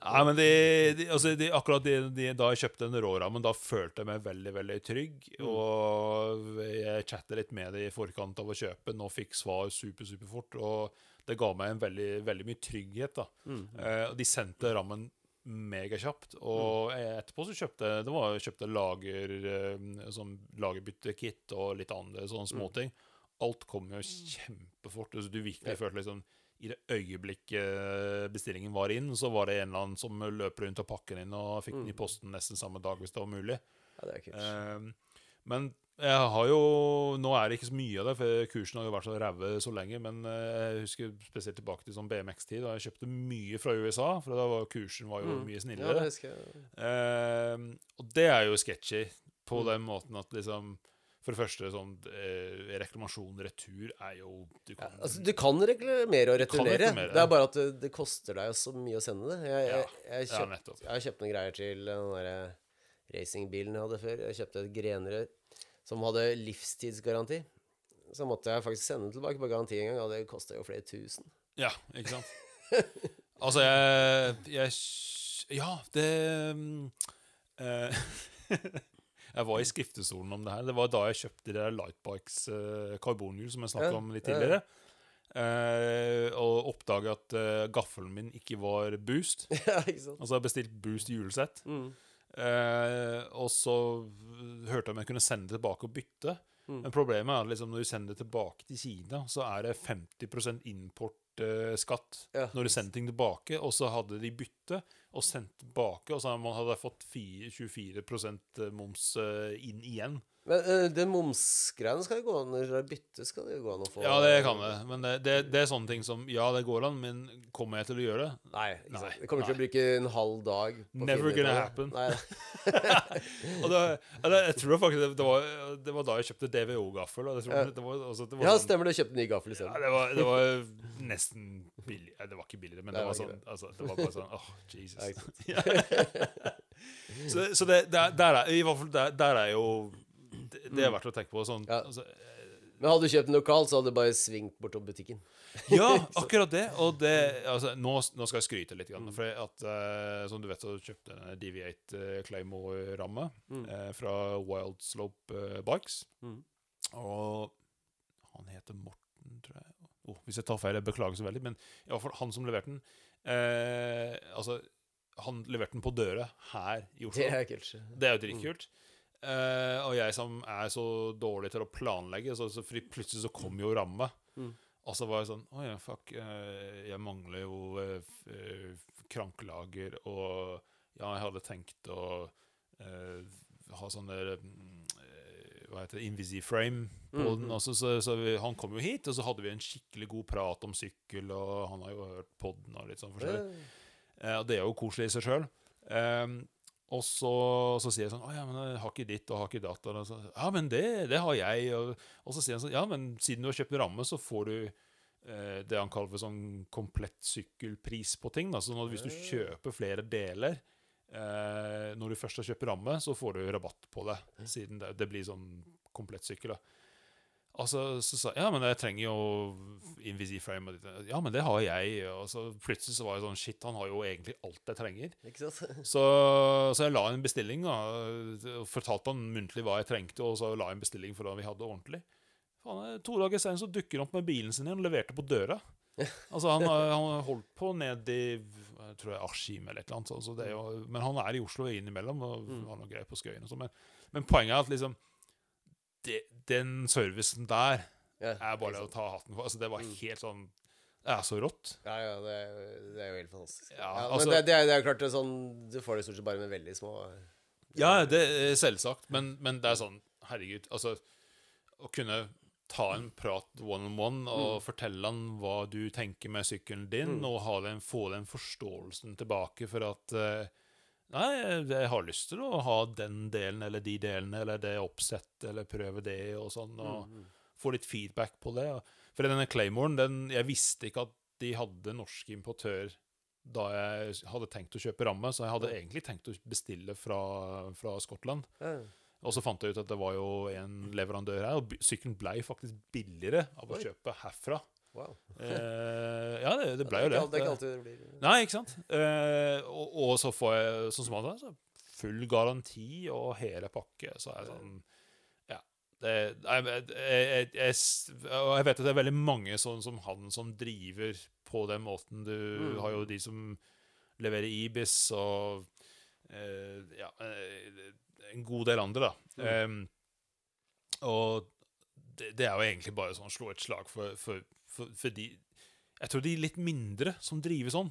Ja, men de, de, altså de, akkurat de, de, da jeg kjøpte den rårammen, da følte jeg meg veldig veldig trygg. Mm. Og jeg chatta litt med deg i forkant av å kjøpe den og fikk svar super, super fort. Og det ga meg en veldig, veldig mye trygghet. da. Mm. Eh, de sendte rammen megakjapt. Og jeg etterpå så kjøpte det var, kjøpte lager, eh, sånn lagerbyttekit og litt andre sånne Mm. småting. Alt kom jo kjempefort. Altså, du virkelig Ja. følte liksom i det øyeblikket bestillingen var inn, så var det en eller annen som løp rundt og pakket den inn og fikk den i Mm. posten nesten samme dag, hvis det var mulig. Ja, det er kult. Eh, men jeg har jo Nå er det ikke så mye av det, for kursen har jo vært så ræve så lenge. Men eh, jeg husker spesielt tilbake til sånn BMX-tid, da jeg kjøpte mye fra USA. For da var kursen var jo Mm. mye Ja, snillere. det husker jeg. Eh, og det er jo sketchy på Mm. den måten at liksom For det første, sånn eh, reklamasjon retur er jo Du Ja, kan altså, du kan reklamere og returnere. reklamere, Det er bare at det, det koster deg så mye å sende det. Jeg, jeg, jeg, kjøpt, ja, jeg har kjøpt noen greier til den der racingbilen jeg hadde før. Jeg kjøpte et grenrør som hadde livstidsgaranti. Så måtte jeg faktisk sende den tilbake på garanti en gang, og det kosta jo flere tusen. Ja, ikke sant? altså, jeg, jeg Ja, det mm, eh, Jeg var i skriftestolen om det her. Det var da jeg kjøpte de Lightbikes uh, karbonhjul som jeg snakket Ja, om litt tidligere. ja. Eh, og oppdaga at uh, gaffelen min ikke var boost. ja, ikke sant? Altså jeg bestilte boost hjulsett. Mm. Eh, og så hørte jeg om jeg kunne sende det tilbake og bytte. Mm. Men problemet er at liksom, når du sender det tilbake til Kina, så er det 50 importskatt Ja. når du sender ting tilbake. Og så hadde de bytte og sendt tilbake, og så hadde man fått 24% moms eh, inn igjen. Men uh, den momsgreiene skal jo gå an Eller bytte skal det jo gå an å få. Ja, det kan det. Men det, det, det er sånne ting som Ja, det går an, men kommer jeg til å gjøre det? Nei, Nei, Jeg Det kommer til å bruke en halv dag. på Never gonna happen. Nei, Og det, jeg tror faktisk det, var, det var da jeg kjøpte DVO-gaffel. Ja. det var, det var ja, sånn- stemmer det. Kjøpte ny gaffel Ja, det var, det var nesten billig. Det var ikke billigere, men Det var sånn ikke altså, Det var bare sånn Åh, Jesus. Ikke sant. så så der, der, er, i hvert fall der, der er jo Det, det er verdt å tenke på. Sånn, Ja. altså, Men hadde du kjøpt den lokalt, så hadde du bare svingt bortom butikken. Ja, akkurat det. Og det altså, nå, nå skal jeg skryte litt. Grann, for at, eh, som du vet, så kjøpte jeg en DV8 eh, Claymore-ramme eh, fra Wild Slope Bikes. Mm. Og han heter Morten, tror jeg. Oh, hvis jeg tar feil, jeg beklager så veldig. Men i hvert fall han som leverte den eh, Altså, han leverte den på døra her i Oslo. Det er kult. Det er jo dritkult. Eh, og jeg som er så dårlig til å planlegge, så, så plutselig så kom jo ramme. Mm. Og så var jeg sånn Å ja, fuck. Uh, jeg mangler jo uh, krankelager, og ja, jeg hadde tenkt å ha sånn der mm, eh, Hva heter det? Invisiframe på Mm, den. også, så, så, vi, han kom jo hit, og så hadde vi en skikkelig god prat om sykkel, og han har jo hørt podden og litt sånn forskjellig. Og det er jo koselig i seg sjøl. Og så, så sier jeg sånn 'Å ja, men jeg har ikke ditt og har ikke datt.' Og så, 'Ja, men det, det har jeg.' Og, og så sier han sånn 'Ja, men siden du har kjøpt ramme, så får du eh, det han kaller for sånn komplett sykkelpris på ting.' Da. Så når, hvis du kjøper flere deler eh, når du først har kjøpt ramme, så får du rabatt på det, siden det, det blir sånn komplett sykkel. da. Altså, så sa jeg ja, men jeg trenger jo Invisiframe. Ja, men det har jeg. Og så plutselig så var jeg sånn Shit, han har jo egentlig alt jeg trenger. Ikke? Så, så jeg la en bestilling. da og Fortalte han muntlig hva jeg trengte, og så la jeg en bestilling for da vi hadde ordentlig. Faen, To dager senere så dukker han opp med bilen sin igjen og leverte på døra. Altså Han han holdt på ned i jeg tror jeg Askim eller et eller annet. Altså det jo, men han er i Oslo innimellom og har noe greier på Skøyen. Og så, men, men poenget er at liksom det, Den servicen der Ja, er bare det å ta hatten for. Altså Det var Mm. helt sånn Det er så rått. Ja, ja, det det er jo helt fantastisk. Ja, Ja, altså- men det, er, det jo klart det er sånn Du får det stort sett bare med veldig små Ja, det er selvsagt, men, men det er sånn Herregud, altså Å kunne ta en prat one on one og fortelle han hva du tenker med sykkelen din, Mm. og ha den, få den forståelsen tilbake for at eh, Nei, jeg har lyst til å ha den delen eller de delene eller det oppsettet eller prøve det og sånn, og Mm, få litt feedback på det. For denne Claymoren, den, jeg visste ikke at de hadde norsk importør da jeg hadde tenkt å kjøpe ramme, så jeg hadde egentlig tenkt å bestille fra, fra Skottland. ja. Og så fant jeg ut at det var jo en leverandør her, og sykkelen ble faktisk billigere av å kjøpe herfra. Wow. Eh, ja, det, det ble jo det. det. er ikke, alltid det blir Nei, ikke sant? Eh, og, og så får jeg, sånn som han sa, full garanti og hele pakke. Så er jeg sånn Ja. Det, jeg, jeg, jeg, jeg, vet at det er veldig mange sånn som han som driver på den måten. Du Mm. har jo de som leverer Ibis og eh, Ja, eh, en god del andre, da. Mm. Em, og det, det er jo egentlig bare sånn slå et slag for, for, for, for de Jeg tror de litt mindre som driver sånn,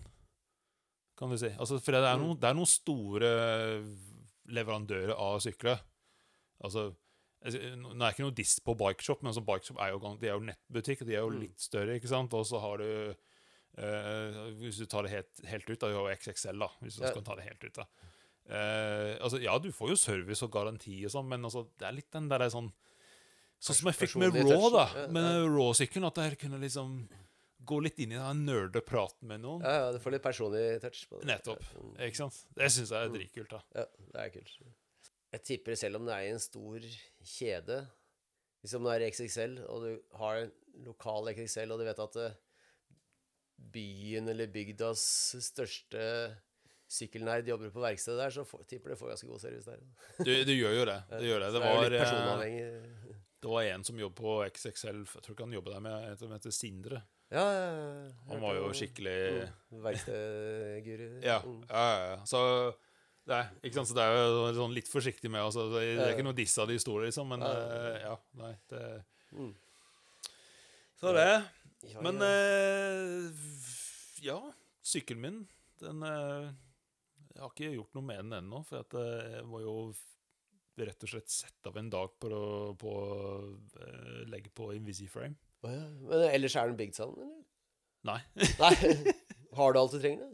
kan du si. Altså, for det er, noen, det er noen store leverandører av sykler. Altså Nå er det ikke noe diss på Bikeshop, men altså Bikeshop er jo, de er jo nettbutikk, og de er jo Mm. litt større, ikke sant? Og så har du eh, Hvis du tar det helt, helt ut, da, har jo XXL, da, hvis du Ja. skal ta det helt ut. da Eh, altså, Ja, du får jo service og garanti og sånn, men altså, det er litt den der sånn Sånn som jeg fikk med Raw, da. Med. Raw-sykkelen. At jeg kunne liksom gå litt inn i den nerdepraten med noen. Ja, ja, du får litt personlig touch på det. Nettopp. Mm. Ikke sant? Det syns jeg er dritkult. da Ja, det er kult. Jeg tipper selv om det er i en stor kjede Hvis om det er XXL, og du har en lokal XXL, og du vet at eh, byen eller bygdas største sykkelnerd jobber på verkstedet der, så får, tipper du får ganske god service der. Du, du gjør jo det. Det, gjør det. Det, var, personavhengig. Det var en som jobber på XXL Jeg tror ikke han jobbet der med en som heter Sindre. Ja, ja, ja. Han var jo skikkelig mm, Verkstedguru. Ja, ja, ja. Så er, ikke sant? Så det er jo sånn litt forsiktig med altså, Det er ikke noe diss av de store, liksom, men Ja. eh, nei det, Mm. Så det. Men ja. eh, ja, sykkelen min, den eh, Jeg har ikke gjort noe med den ennå, for at jeg må jo rett og slett sette av en dag på å på, å, eh, legge på Invisiframe. Oh, ja. Men ellers er den bygd sammen, eller? Nei. Nei. Har du alt du trenger?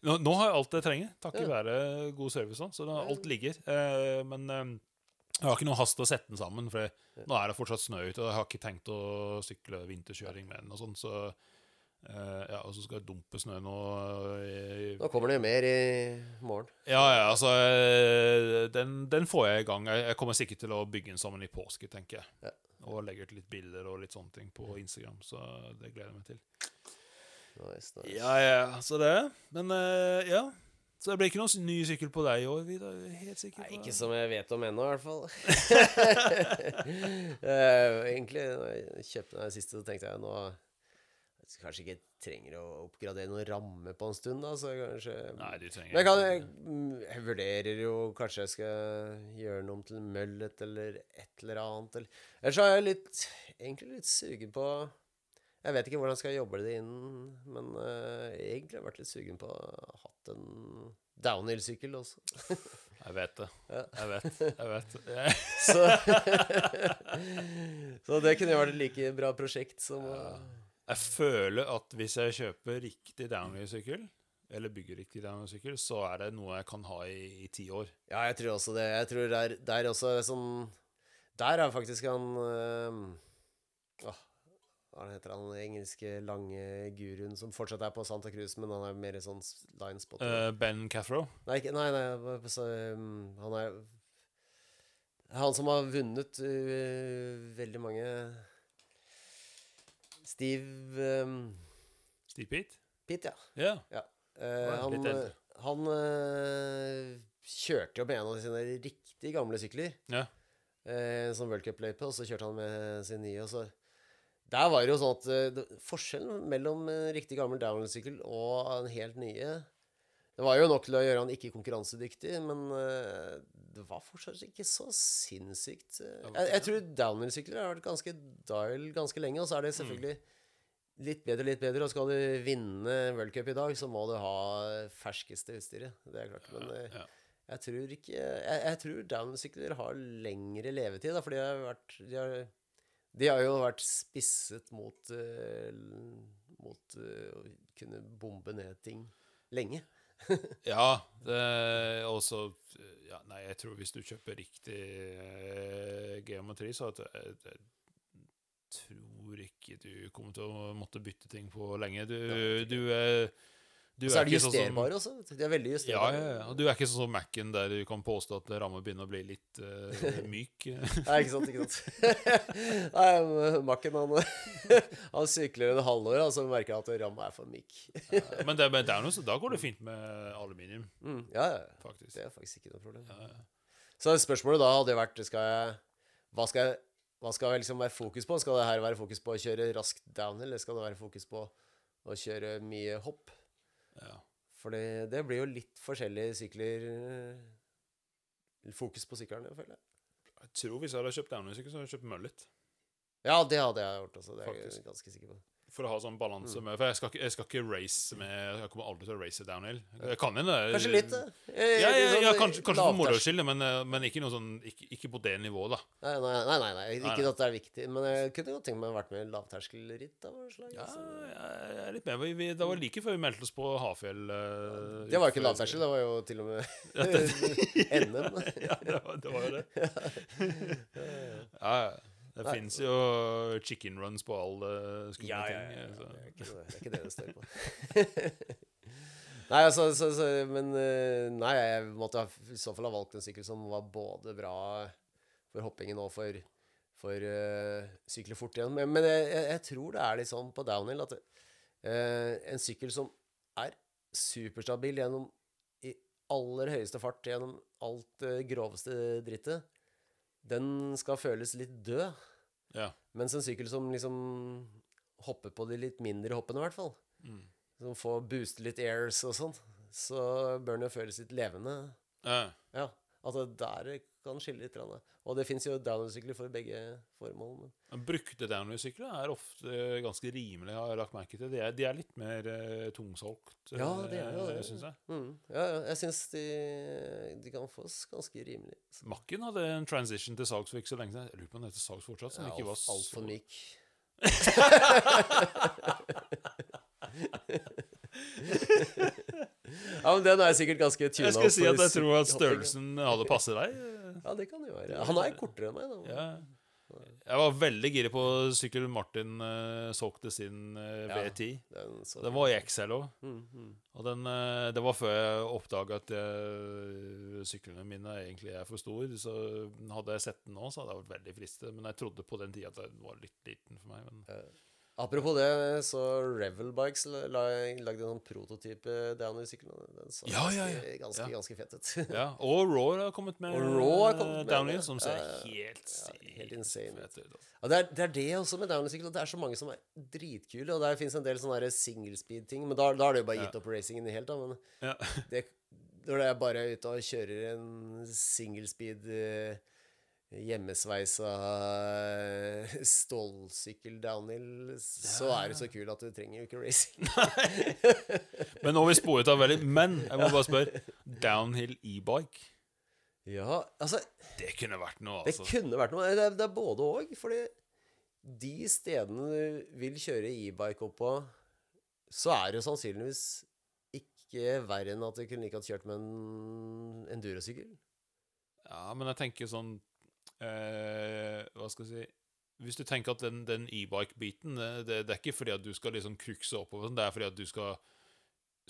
Nå, nå har jeg alt jeg trenger, takket Ja. være god service. også, Så da, alt ligger. Eh, men eh, jeg har ikke noe hast å sette den sammen, for nå er det fortsatt snø ute, og jeg har ikke tenkt å sykle vinterkjøring med den. og sånn, Så ja, og så skal jeg dumpe snø nå. i, Nå kommer det jo mer i morgen. Ja, ja, altså eh, den, den får jeg i gang. Jeg, jeg kommer sikkert til å bygge den sammen i påske, tenker jeg. Ja. Og legge ut litt bilder og litt sånne ting på Instagram. Så det gleder jeg meg til. Nice, nice. Ja, ja, så det. Men eh, ja. Så det blir ikke noen ny sykkel på deg i år, Vidar? Helt sikker Nei, ikke som jeg vet om ennå, i hvert fall. Eh, egentlig, når jeg kjøpte den siste, så tenkte jeg nå Kanskje ikke trenger å oppgradere noen ramme på en stund, da, så kanskje Nei, du trenger Men jeg, kan, jeg, mm, jeg vurderer jo Kanskje jeg skal gjøre noe om til møllet eller et eller annet. Eller. Ellers så er jeg litt, egentlig litt sugen på Jeg vet ikke hvordan jeg skal jobbe det inn, men jeg egentlig har jeg vært litt sugen på å ha hatt en downhill-sykkel også. Jeg vet det. Ja. Jeg vet. Jeg vet. Jeg, Så, så det kunne jo vært et like bra prosjekt som å jeg føler at hvis jeg kjøper riktig downhill-sykkel, eller bygger riktig downhill-sykkel, så er det noe jeg kan ha i, i ti år. Ja, jeg tror også det. Jeg tror der, der også er sånn Der er faktisk han øh, Hva heter han den engelske lange guruen som fortsatt er på Santa Cruz, men han er mer i sånn linespot. Uh, ben Cathro. nei, nei, nei så, um, han er Han som har vunnet øh, veldig mange Steve um, Steve Pete? Pitt, ja. Ja. ja. Uh, han han uh, kjørte jo med en av sine riktig gamle sykler. ja. Uh, som World Cup-løype, og så kjørte han med sin nye. Og så Der var det jo sånn at uh, forskjellen mellom en riktig gammel downhill-sykkel og en helt nye Det var jo nok til å gjøre han ikke konkurransedyktig, men eh, det var fortsatt ikke så sinnssykt eh. jeg, jeg tror downhill-sykler har vært ganske dial ganske lenge, og så er det selvfølgelig litt bedre, litt bedre. Og skal du vinne World Cup i dag, så må du ha ferskeste utstyret. Det er klart. Men eh, ja. jeg tror ikke Jeg, jeg tror downhill-sykler har lengre levetid, da, for de har vært de har, de har jo vært spisset mot eh, Mot eh, å kunne bombe ned ting lenge. Ja, og så ja, Nei, jeg tror hvis du kjøper riktig eh, geometri, så at jeg, jeg tror ikke du kommer til å måtte bytte ting på lenge. Du, du er du Og så er de justerbare sånn som- også. De er veldig justerbare. ja, ja. Og Du er ikke sånn som Mac-en der du kan påstå at rammen begynner å bli litt uh, myk. Nei, ikke sant, ikke sant. Nei, Mac-en han, han sykler en halvår, og så merker jeg at ramma er for myk. Men det, men det er noe, så da går det fint med aluminium, Mm, ja, ja. faktisk. Det er faktisk ikke noe problem. Ja, ja. Så spørsmålet da hadde vært skal jeg, hva, skal jeg, hva skal jeg liksom være fokus på? Skal det her være fokus på å kjøre raskt downhill, eller skal det være fokus på å kjøre mye hopp? Ja. For det, det blir jo litt forskjellige sykler eh, Fokus på syklene, føler jeg. Jeg tror hvis jeg hadde kjøpt downhill-sykkel, så hadde jeg kjøpt mullet. Ja, det hadde jeg gjort også. Det er jeg ganske sikker på. For å ha sånn balanse Mm. med For jeg skal, jeg skal ikke race med Jeg kommer aldri til å race downhill. Jeg kan hende det. Kanskje litt. Eh, Ja, ja, sånn ja, kanskje, kanskje for moro skyld, men, eh, men ikke, noe sånn, ikke, ikke på det nivået, da. Nei, nei, nei, nei, nei. Ikke nei. at det er viktig. Men jeg kunne godt tenkt meg å vært med i lavterskelritt av noe slag. Ja, jeg er litt med. Vi, det var like før vi meldte oss på Hafjell. Uh, Det var ikke lavterskel, det var jo til og med NM. Ja, det var, det var jo det. Ja, ja. Det fins jo chicken runs på alle skumle Ja, ja, ting. ja, Det, er ikke det, det er ikke det det står på. nei, altså, så, så, men eh, Nei, jeg måtte i så fall ha valgt en sykkel som var både bra for hoppingen og for, for uh, sykle fort igjen. Men, men jeg, jeg, tror det er litt sånn på downhill at uh, en sykkel som er superstabil gjennom i aller høyeste fart gjennom alt det groveste drittet, den skal føles litt død. Ja. Mens en sykkel som liksom hopper på de litt mindre hoppene, i hvert fall, Mm. som får booste litt airs og sånn, så bør den jo føles litt levende. Ja. Ja, at det der kan skille litt. Og det fins jo downhill-sykler for begge formål. Men Men Brukte downhill-sykler er ofte ganske rimelige, har jeg lagt merke til. De er, de er litt mer uh, tungsolgt, Ja, det er jo det. syns jeg. mm, ja, ja, jeg syns de, de kan fås ganske rimelig. Makken hadde en transition til Sags for ikke så lenge siden. Jeg lurer på om den heter Sags fortsatt. Som ikke var så- Altfor myk. ja, men den er sikkert ganske tuna Jeg skal si at jeg tror at størrelsen hadde passet deg. Ja, det kan jo være. Han er kortere enn meg, da. Ja. Jeg var veldig gira på sykkel Martin uh, solgte sin uh, V10. Den Den var i XL òg. Mm, mm. Og den, uh, det var før jeg oppdaga at jeg, syklene mine egentlig er for store. Så hadde jeg sett den nå, så hadde jeg vært veldig fristet. Men jeg trodde på den tida at den var litt liten for meg. Men Apropos det, så Revel Bikes la- la- lagde en sånn prototype downhill-sykkel. og Den så Ja, ja, ja. ganske, ganske fett ut. ja, Og Raw har kommet med downhill, som ser helt, helt insane ut. altså. Det, er, det er det også med downhill-sykkel. at Det er så mange som er dritkule. Og der fins en del sånne der single speed-ting. Men da, da har det jo bare gitt opp racingen helt. da Men Ja. det, når det er bare ute og kjører en single speed eh, hjemmesveisa eh, stålsykkel downhill, så er det så kul at du trenger jo ikke racing. Men nå har vi sporet av veldig Men jeg må bare spørre. Downhill e-bike, Ja, altså det kunne vært noe, Det altså. kunne vært noe. Det er, det er både òg. Fordi de stedene du vil kjøre e-bike opp på, så er det sannsynligvis ikke verre enn at du kunne like godt kjørt med en endurosykkel. Ja, men jeg tenker sånn eh, Hva skal jeg si Hvis du tenker at den, den e-bike-biten det, det, er ikke fordi at du skal liksom krukse oppover, det er fordi at du skal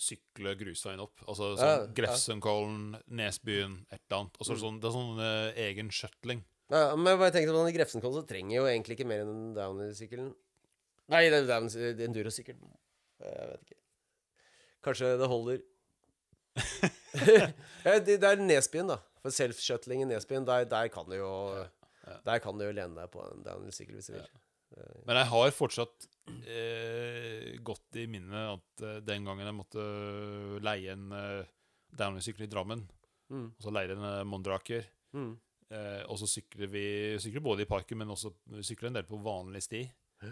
sykle grusveien opp. Altså sånn ja. Grefsenkollen, Nesbyen, et eller annet. Altså, Mm. sånn, det er sånn eh, egen shuttling. Ja, men jeg bare tenkte på den Grefsenkollen så trenger jo egentlig ikke mer enn downhill-sykkelen. Nei, det er down, det er. Jeg vet ikke. Kanskje det holder. det, det er Nesbyen, da. For self-shuttling i Nesbyen, der, der kan du jo Ja. Der kan du jo lene deg på en downhill-sykkel hvis du vil. Men jeg har fortsatt eh, godt i minnet at eh, den gangen jeg måtte leie en eh, downhill-sykkel i Drammen, Mm. og så leide en eh, Mondraker Mm. Eh, og så sykler vi sykler både i parken, men også sykler en del på vanlig sti. Hæ?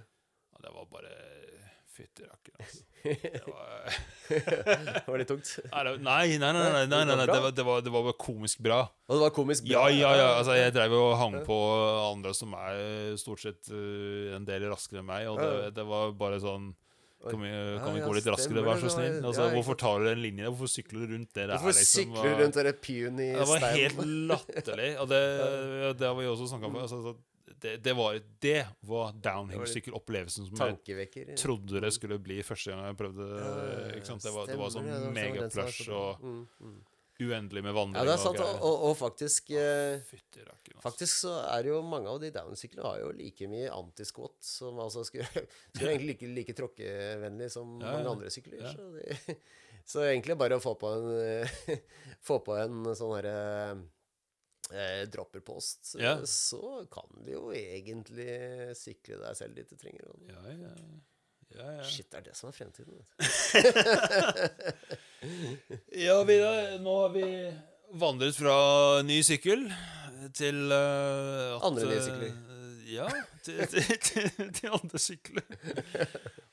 Og det var bare Fytti rakker, altså. Det var, var det tungt. nei, nei, nei, nei, nei, nei, det, var, det, var, det var komisk bra. Og det var komisk bra. ja, ja. Altså, jeg drev og hang på andre som er stort sett eh, en del raskere enn meg, og det, det var bare sånn Kan vi, kan vi gå litt raskere, vær så snill? Altså, hvorfor tar du den linjen? Hvorfor sykler du rundt det der? Hvorfor liksom, sykler du rundt den puny det var helt latterlig. Og det, det har vi også snakka om. Altså, så det, det var, det var downhill-sykkelopplevelsen som jeg trodde det skulle bli første gang jeg prøvde. ikke sant? Det var, det var sånn ja, den megaplush og mm, mm. uendelig med vandring. Ja, det er sant. Og, og, og faktisk eh, altså. Faktisk så er det jo mange av de downsyklene har jo like mye antisquat som altså skulle, skulle egentlig like, like tråkkevennlig som mange andre sykler. Så, de, så egentlig bare å få på en Få på en sånn herre eh, dropperpost, Ja. så kan du jo egentlig sykle deg selv dit du trenger. Ja, ja, ja, ja. Shit, det er det som er fremtiden. Ja, Vidar, nå har vi vandret fra ny sykkel til uh, at, Andre nye eh, sykler. Ja, til, til, til, til andre sykler.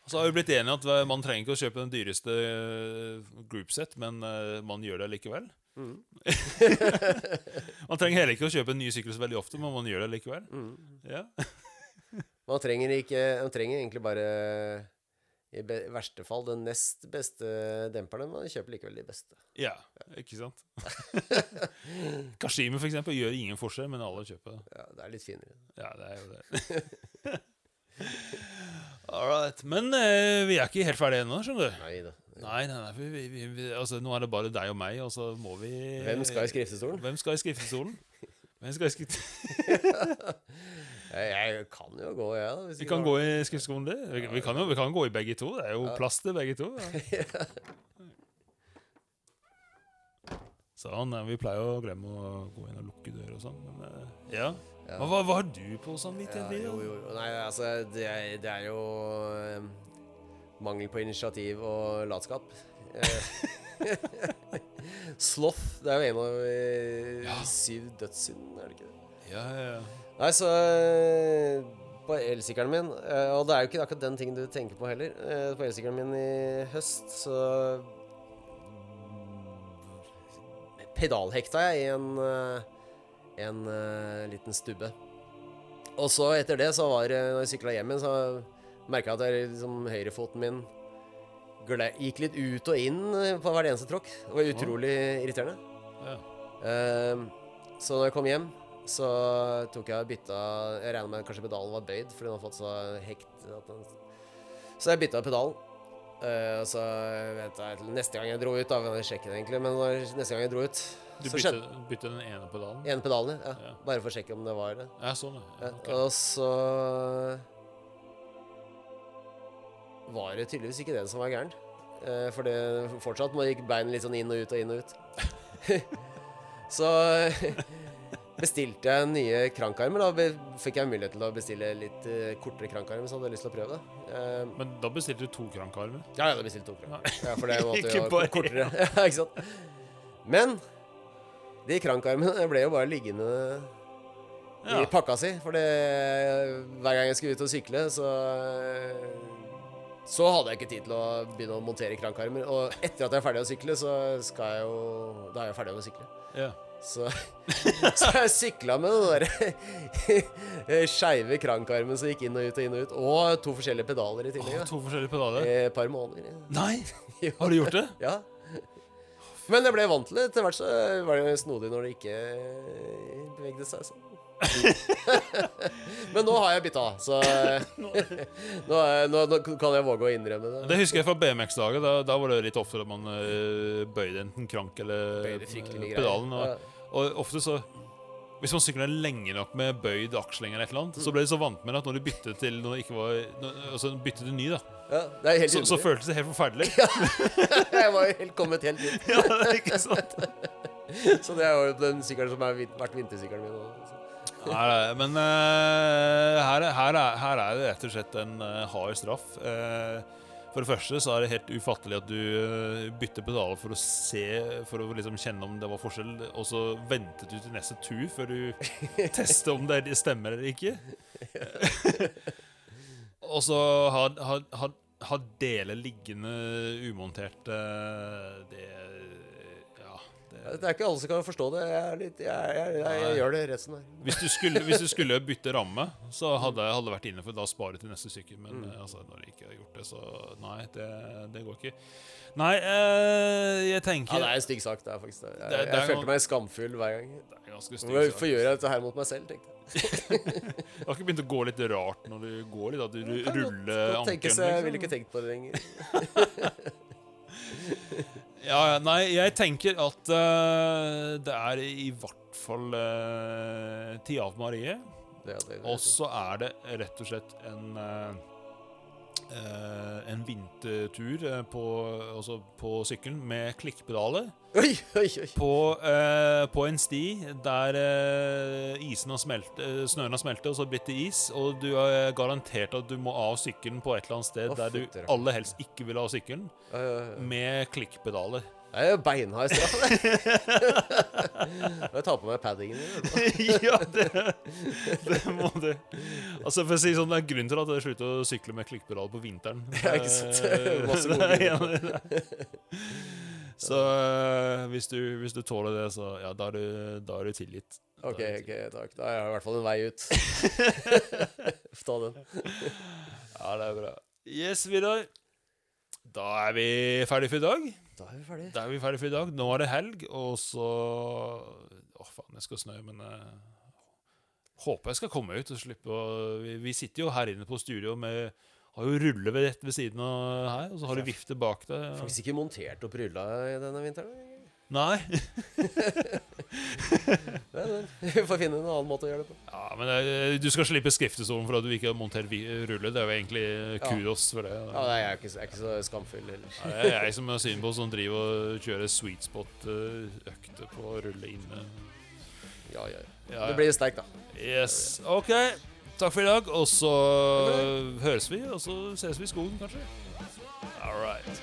Og så har vi blitt enige at man trenger ikke å kjøpe den dyreste eh, groupset, men eh, man gjør det likevel. Mm. Man trenger heller ikke å kjøpe en ny sykkel så veldig ofte, men man gjør det likevel. Mm. Ja. Man trenger, ikke, man trenger egentlig bare i verste fall den nest beste demperne, men kjøper likevel de beste. ja, ikke sant? Kashimi, for eksempel, gjør ingen forskjell, men alle kjøper det. Ja, det er litt finere. Ja, det er jo det. All right. Men eh, vi er ikke helt ferdige ennå, skjønner du. Nei da. Nei, nei, nei vi, vi, vi, altså, Nå er det bare deg og meg, og så må vi Hvem skal i skriftestolen? Hvem skal i skriftestolen? Hvem skal i skriftestolen? Jeg, kan jo gå, jeg, Ja, Vi kan gå i skriftskolen det. Vi, vi, kan jo, vi kan gå i begge to. Det er jo plass til begge to. Ja. Sånn. Vi pleier å glemme å gå inn og lukke dører og sånn. Men eh, ja. Ja. Hva, hva, har du på sånn Ja, jo. Nei, altså, det er, det er jo eh, mangel på initiativ og latskap. Eh, Sloth, det er jo en av Ja. syv dødssynd, er det ikke det? Ja, ja, ja. Nei, så eh, På elsykkelen min eh, Og det er jo ikke akkurat den tingen du tenker på heller. eh, På elsykkelen min i høst så pedalhekta jeg i en, en liten stubbe. Og så etter det, så var det Når jeg sykla hjem igjen, så merka jeg at jeg, liksom, høyrefoten min gikk litt ut og inn på hver eneste tråkk. Det var utrolig irriterende. ja. Uh, så når jeg kom hjem, så tok jeg og bytta Jeg regna med kanskje pedalen var bøyd, fordi den har fått så hekt den Så jeg bytta pedalen. Uh, så venta jeg til neste gang jeg dro ut, da kan jeg sjekke det egentlig, men neste gang jeg dro ut Du så bytte, bytte den ene pedalen? ene pedalen, ja. Ja. Bare for å sjekke om det var det. Ja, sånn, ja. Ja, Og så var det tydeligvis ikke den som var gæren. Uh, for det fortsatt må gikk beinet litt sånn inn og ut og inn og ut. så bestilte jeg nye krankarmer. Da fikk jeg mulighet til å bestille litt eh, kortere krankarmer, så hadde jeg lyst til å prøve det. Eh, Men da bestilte du to krankarmer? ja, ja, da bestilte to krankarmer. Ja, for det måtte Ikke jo bare kortere. Ja, ikke sant? Men de krankarmene ble jo bare liggende Ja. i pakka si. For hver gang jeg skulle ut og sykle, så Så hadde jeg ikke tid til å begynne å montere krankarmer. Og etter at jeg er ferdig å sykle, så skal jeg jo Da er jeg ferdig å sykle. Ja. Så, så jeg sykla med den derre skeive krankarmen som gikk inn og ut og inn og ut. Og to forskjellige pedaler i Åh, tillegg. da. to forskjellige pedaler? Et par måneder. Nei! Har du gjort det? Ja. Men jeg ble vant til det. Etter hvert så var det snodig når det ikke bevegde seg sånn. Men nå har jeg bytta, så nå, er- nå, nå kan jeg våge å innrømme det. Det husker jeg fra BMX-dagen, Da, da var det litt ofte at man eh, bøyde enten krank eller eh, pedalen. Ja. Og, ofte så Hvis man sykler lenge nok med bøyd aksling eller et eller annet, så ble de så vant med det at når de byttet til når de ikke var når, Altså byttet til ny, da, Ja, det er helt så, så føltes det helt forferdelig. Ja, Jeg var jo helt kommet helt dit. Ja, det er ikke sant? Så det er jo den sykkelen som har vært vintersykkelen min. Nei, nei, men uh, her, er- her, er, her er det rett og slett en uh, hard straff. Eh, for det første så er det helt ufattelig at du eh, bytter pedaler for å se For å liksom kjenne om det var forskjell, og så ventet du til neste tur før du tester om det stemmer eller ikke. og så ha, ha, ha, ha deler liggende umontert eh, Det. Det, er ikke alle som kan forstå det. Jeg, er litt, jeg, jeg, jeg, gjør det resten her. Hvis du skulle, hvis du skulle bytte ramme, så hadde jeg vært inne for da spare til neste sykkel. Men Mm. eh, altså, når jeg ikke har gjort det, så nei, det, det går ikke. Nei, eh, jeg Ja, tenker det er en stygg sak. Det er faktisk det. Jeg, Det- det jeg følte meg skamfull hver gang. Det er ganske Hvorfor gjør jeg dette her mot meg selv, tenkte jeg. Det har ikke begynt å gå litt rart når du går litt? At du ruller ankelen? Liksom. Jeg ville ikke tenkt på det lenger. Ja, nei, jeg tenker at uh, det er i hvert fall uh, Tia Ave Marie. Og så er det rett og slett en eh, eh, En vintertur eh, på, altså på sykkelen med klikkpedaler. Oi, oi, oi. På, eh, på en sti der eh, isen har smelt, eh, snøen har smeltet, og så blitt til is. Og du er garantert at du må av sykkelen på et eller annet sted oh, der du aller helst ikke vil ha sykkelen, med klikkpedaler. Det er jo beinhard straff, det. Må jeg ta på meg paddingen ja, det, det må du. Altså for å si sånn, Det er grunnen til at jeg slutter å sykle med klikkpedal på vinteren. Ja, ikke sant. Masse gode. Så hvis du, hvis du tåler det, så ja, da er du, da er du tilgitt. Ok, ok, takk. Da er jeg i hvert fall en vei ut. Ta den. Ja, det er bra. Yes, Vidar. Da er vi ferdige for i dag. Da er vi ferdige. Da er vi ferdige for i dag. Nå er det helg, og så Å, faen, jeg skal snø, men eh, Håper jeg skal komme ut og slippe å vi, vi sitter jo her inne på studio med Har jo rulle ved ved siden av her, og så har du vifte bak deg. Faktisk ikke montert opp rulla i denne vinteren. Nei. Vi får finne en annen måte å gjøre det på. Ja, men eh, du skal slippe skriftestolen for at du ikke har montert rulle. Det er jo egentlig Ja. kudos for det. Ja, nei, jeg er ikke, jeg er ikke så skamfull heller. Nei, det er jeg som er synd på som driver og kjører sweet spot-økte på rulle inne. Ja, ja. Ja, Det blir sterkt, da. Yes. OK. Takk for i dag, og så høres vi, og så ses vi i skogen, kanskje. All right.